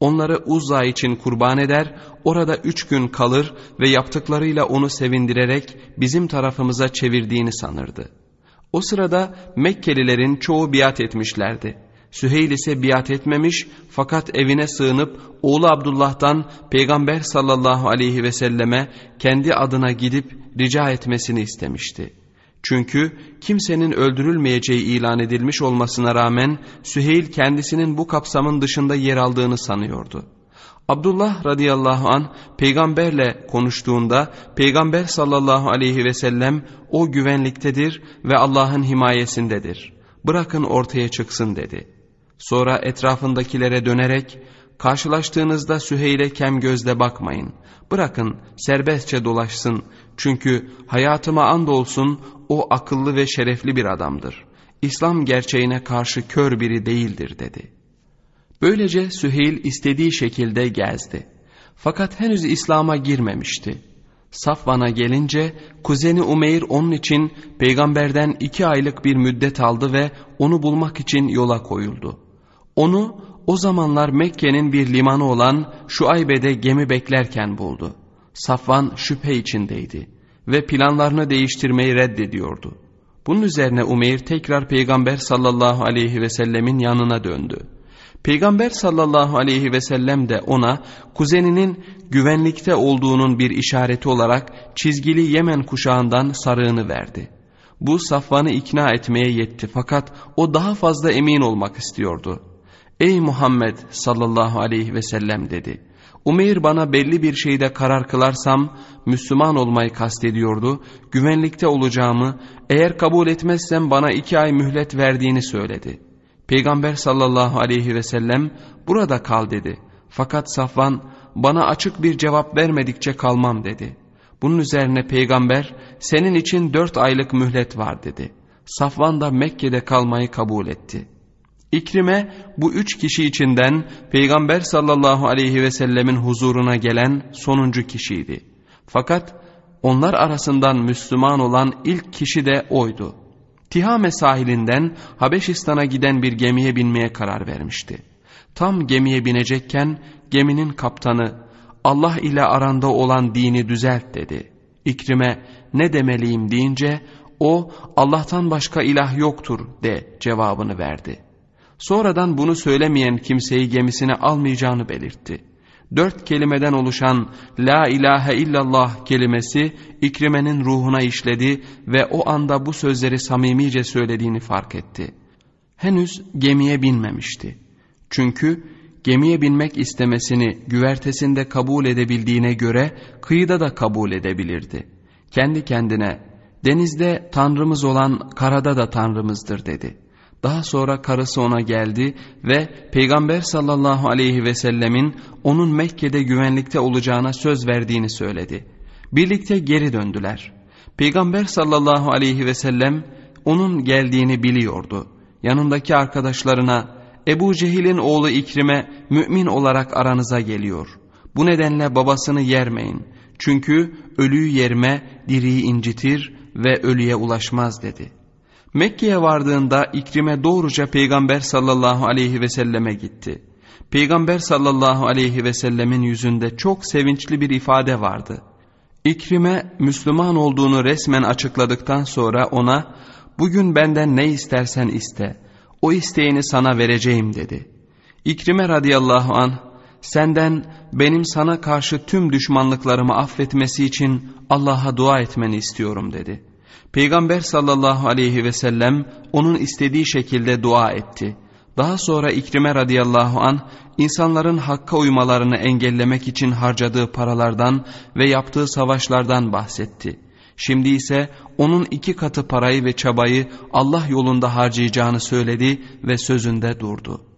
Onları Uzza için kurban eder, orada üç gün kalır ve yaptıklarıyla onu sevindirerek bizim tarafımıza çevirdiğini sanırdı. O sırada Mekkelilerin çoğu biat etmişlerdi. Süheyl ise biat etmemiş fakat evine sığınıp oğlu Abdullah'tan Peygamber sallallahu aleyhi ve selleme kendi adına gidip rica etmesini istemişti. Çünkü kimsenin öldürülmeyeceği ilan edilmiş olmasına rağmen Süheyl kendisinin bu kapsamın dışında yer aldığını sanıyordu. Abdullah radıyallahu an peygamberle konuştuğunda peygamber sallallahu aleyhi ve sellem o güvenliktedir ve Allah'ın himayesindedir. Bırakın ortaya çıksın dedi. Sonra etrafındakilere dönerek karşılaştığınızda Süheyl'e kem gözle bakmayın. Bırakın serbestçe dolaşsın çünkü hayatıma andolsun o akıllı ve şerefli bir adamdır. İslam gerçeğine karşı kör biri değildir dedi. Böylece Süheyl istediği şekilde gezdi. Fakat henüz İslam'a girmemişti. Safvan'a gelince kuzeni Umeyr onun için peygamberden iki aylık bir müddet aldı ve onu bulmak için yola koyuldu. Onu o zamanlar Mekke'nin bir limanı olan Şuaybe'de gemi beklerken buldu. Safvan şüphe içindeydi ve planlarını değiştirmeyi reddediyordu. Bunun üzerine Umeyr tekrar Peygamber sallallahu aleyhi ve sellemin yanına döndü. Peygamber sallallahu aleyhi ve sellem de ona kuzeninin güvenlikte olduğunun bir işareti olarak çizgili Yemen kuşağından sarığını verdi. Bu Safvan'ı ikna etmeye yetti fakat o daha fazla emin olmak istiyordu. Ey Muhammed sallallahu aleyhi ve sellem dedi. Umeyr bana belli bir şeyde karar kılarsam Müslüman olmayı kastediyordu. Güvenlikte olacağımı eğer kabul etmezsem bana iki ay mühlet verdiğini söyledi. Peygamber sallallahu aleyhi ve sellem burada kal dedi. Fakat Safvan bana açık bir cevap vermedikçe kalmam dedi. Bunun üzerine peygamber senin için dört aylık mühlet var dedi. Safvan da Mekke'de kalmayı kabul etti.'' İkrime bu üç kişi içinden Peygamber sallallahu aleyhi ve sellemin huzuruna gelen sonuncu kişiydi. Fakat onlar arasından Müslüman olan ilk kişi de oydu. Tihame sahilinden Habeşistan'a giden bir gemiye binmeye karar vermişti. Tam gemiye binecekken geminin kaptanı Allah ile aranda olan dini düzelt dedi. İkrime ne demeliyim deyince o Allah'tan başka ilah yoktur de cevabını verdi.'' Sonradan bunu söylemeyen kimseyi gemisine almayacağını belirtti. Dört kelimeden oluşan La ilahe illallah kelimesi İkrime'nin ruhuna işledi ve o anda bu sözleri samimice söylediğini fark etti. Henüz gemiye binmemişti. Çünkü gemiye binmek istemesini güvertesinde kabul edebildiğine göre kıyıda da kabul edebilirdi. Kendi kendine denizde tanrımız olan karada da tanrımızdır dedi.'' Daha sonra karısı ona geldi ve Peygamber sallallahu aleyhi ve sellemin onun Mekke'de güvenlikte olacağına söz verdiğini söyledi. Birlikte geri döndüler. Peygamber sallallahu aleyhi ve sellem onun geldiğini biliyordu. Yanındaki arkadaşlarına Ebu Cehil'in oğlu İkrim'e mümin olarak aranıza geliyor. Bu nedenle babasını yermeyin. Çünkü ölüyü yerme diriyi incitir ve ölüye ulaşmaz dedi.'' Mekke'ye vardığında İkrime doğruca Peygamber sallallahu aleyhi ve selleme gitti. Peygamber sallallahu aleyhi ve sellemin yüzünde çok sevinçli bir ifade vardı. İkrime Müslüman olduğunu resmen açıkladıktan sonra ona bugün benden ne istersen iste o isteğini sana vereceğim dedi. İkrime radıyallahu an senden benim sana karşı tüm düşmanlıklarımı affetmesi için Allah'a dua etmeni istiyorum dedi.'' Peygamber sallallahu aleyhi ve sellem onun istediği şekilde dua etti. Daha sonra İkrime radıyallahu an insanların hakka uymalarını engellemek için harcadığı paralardan ve yaptığı savaşlardan bahsetti. Şimdi ise onun iki katı parayı ve çabayı Allah yolunda harcayacağını söyledi ve sözünde durdu.''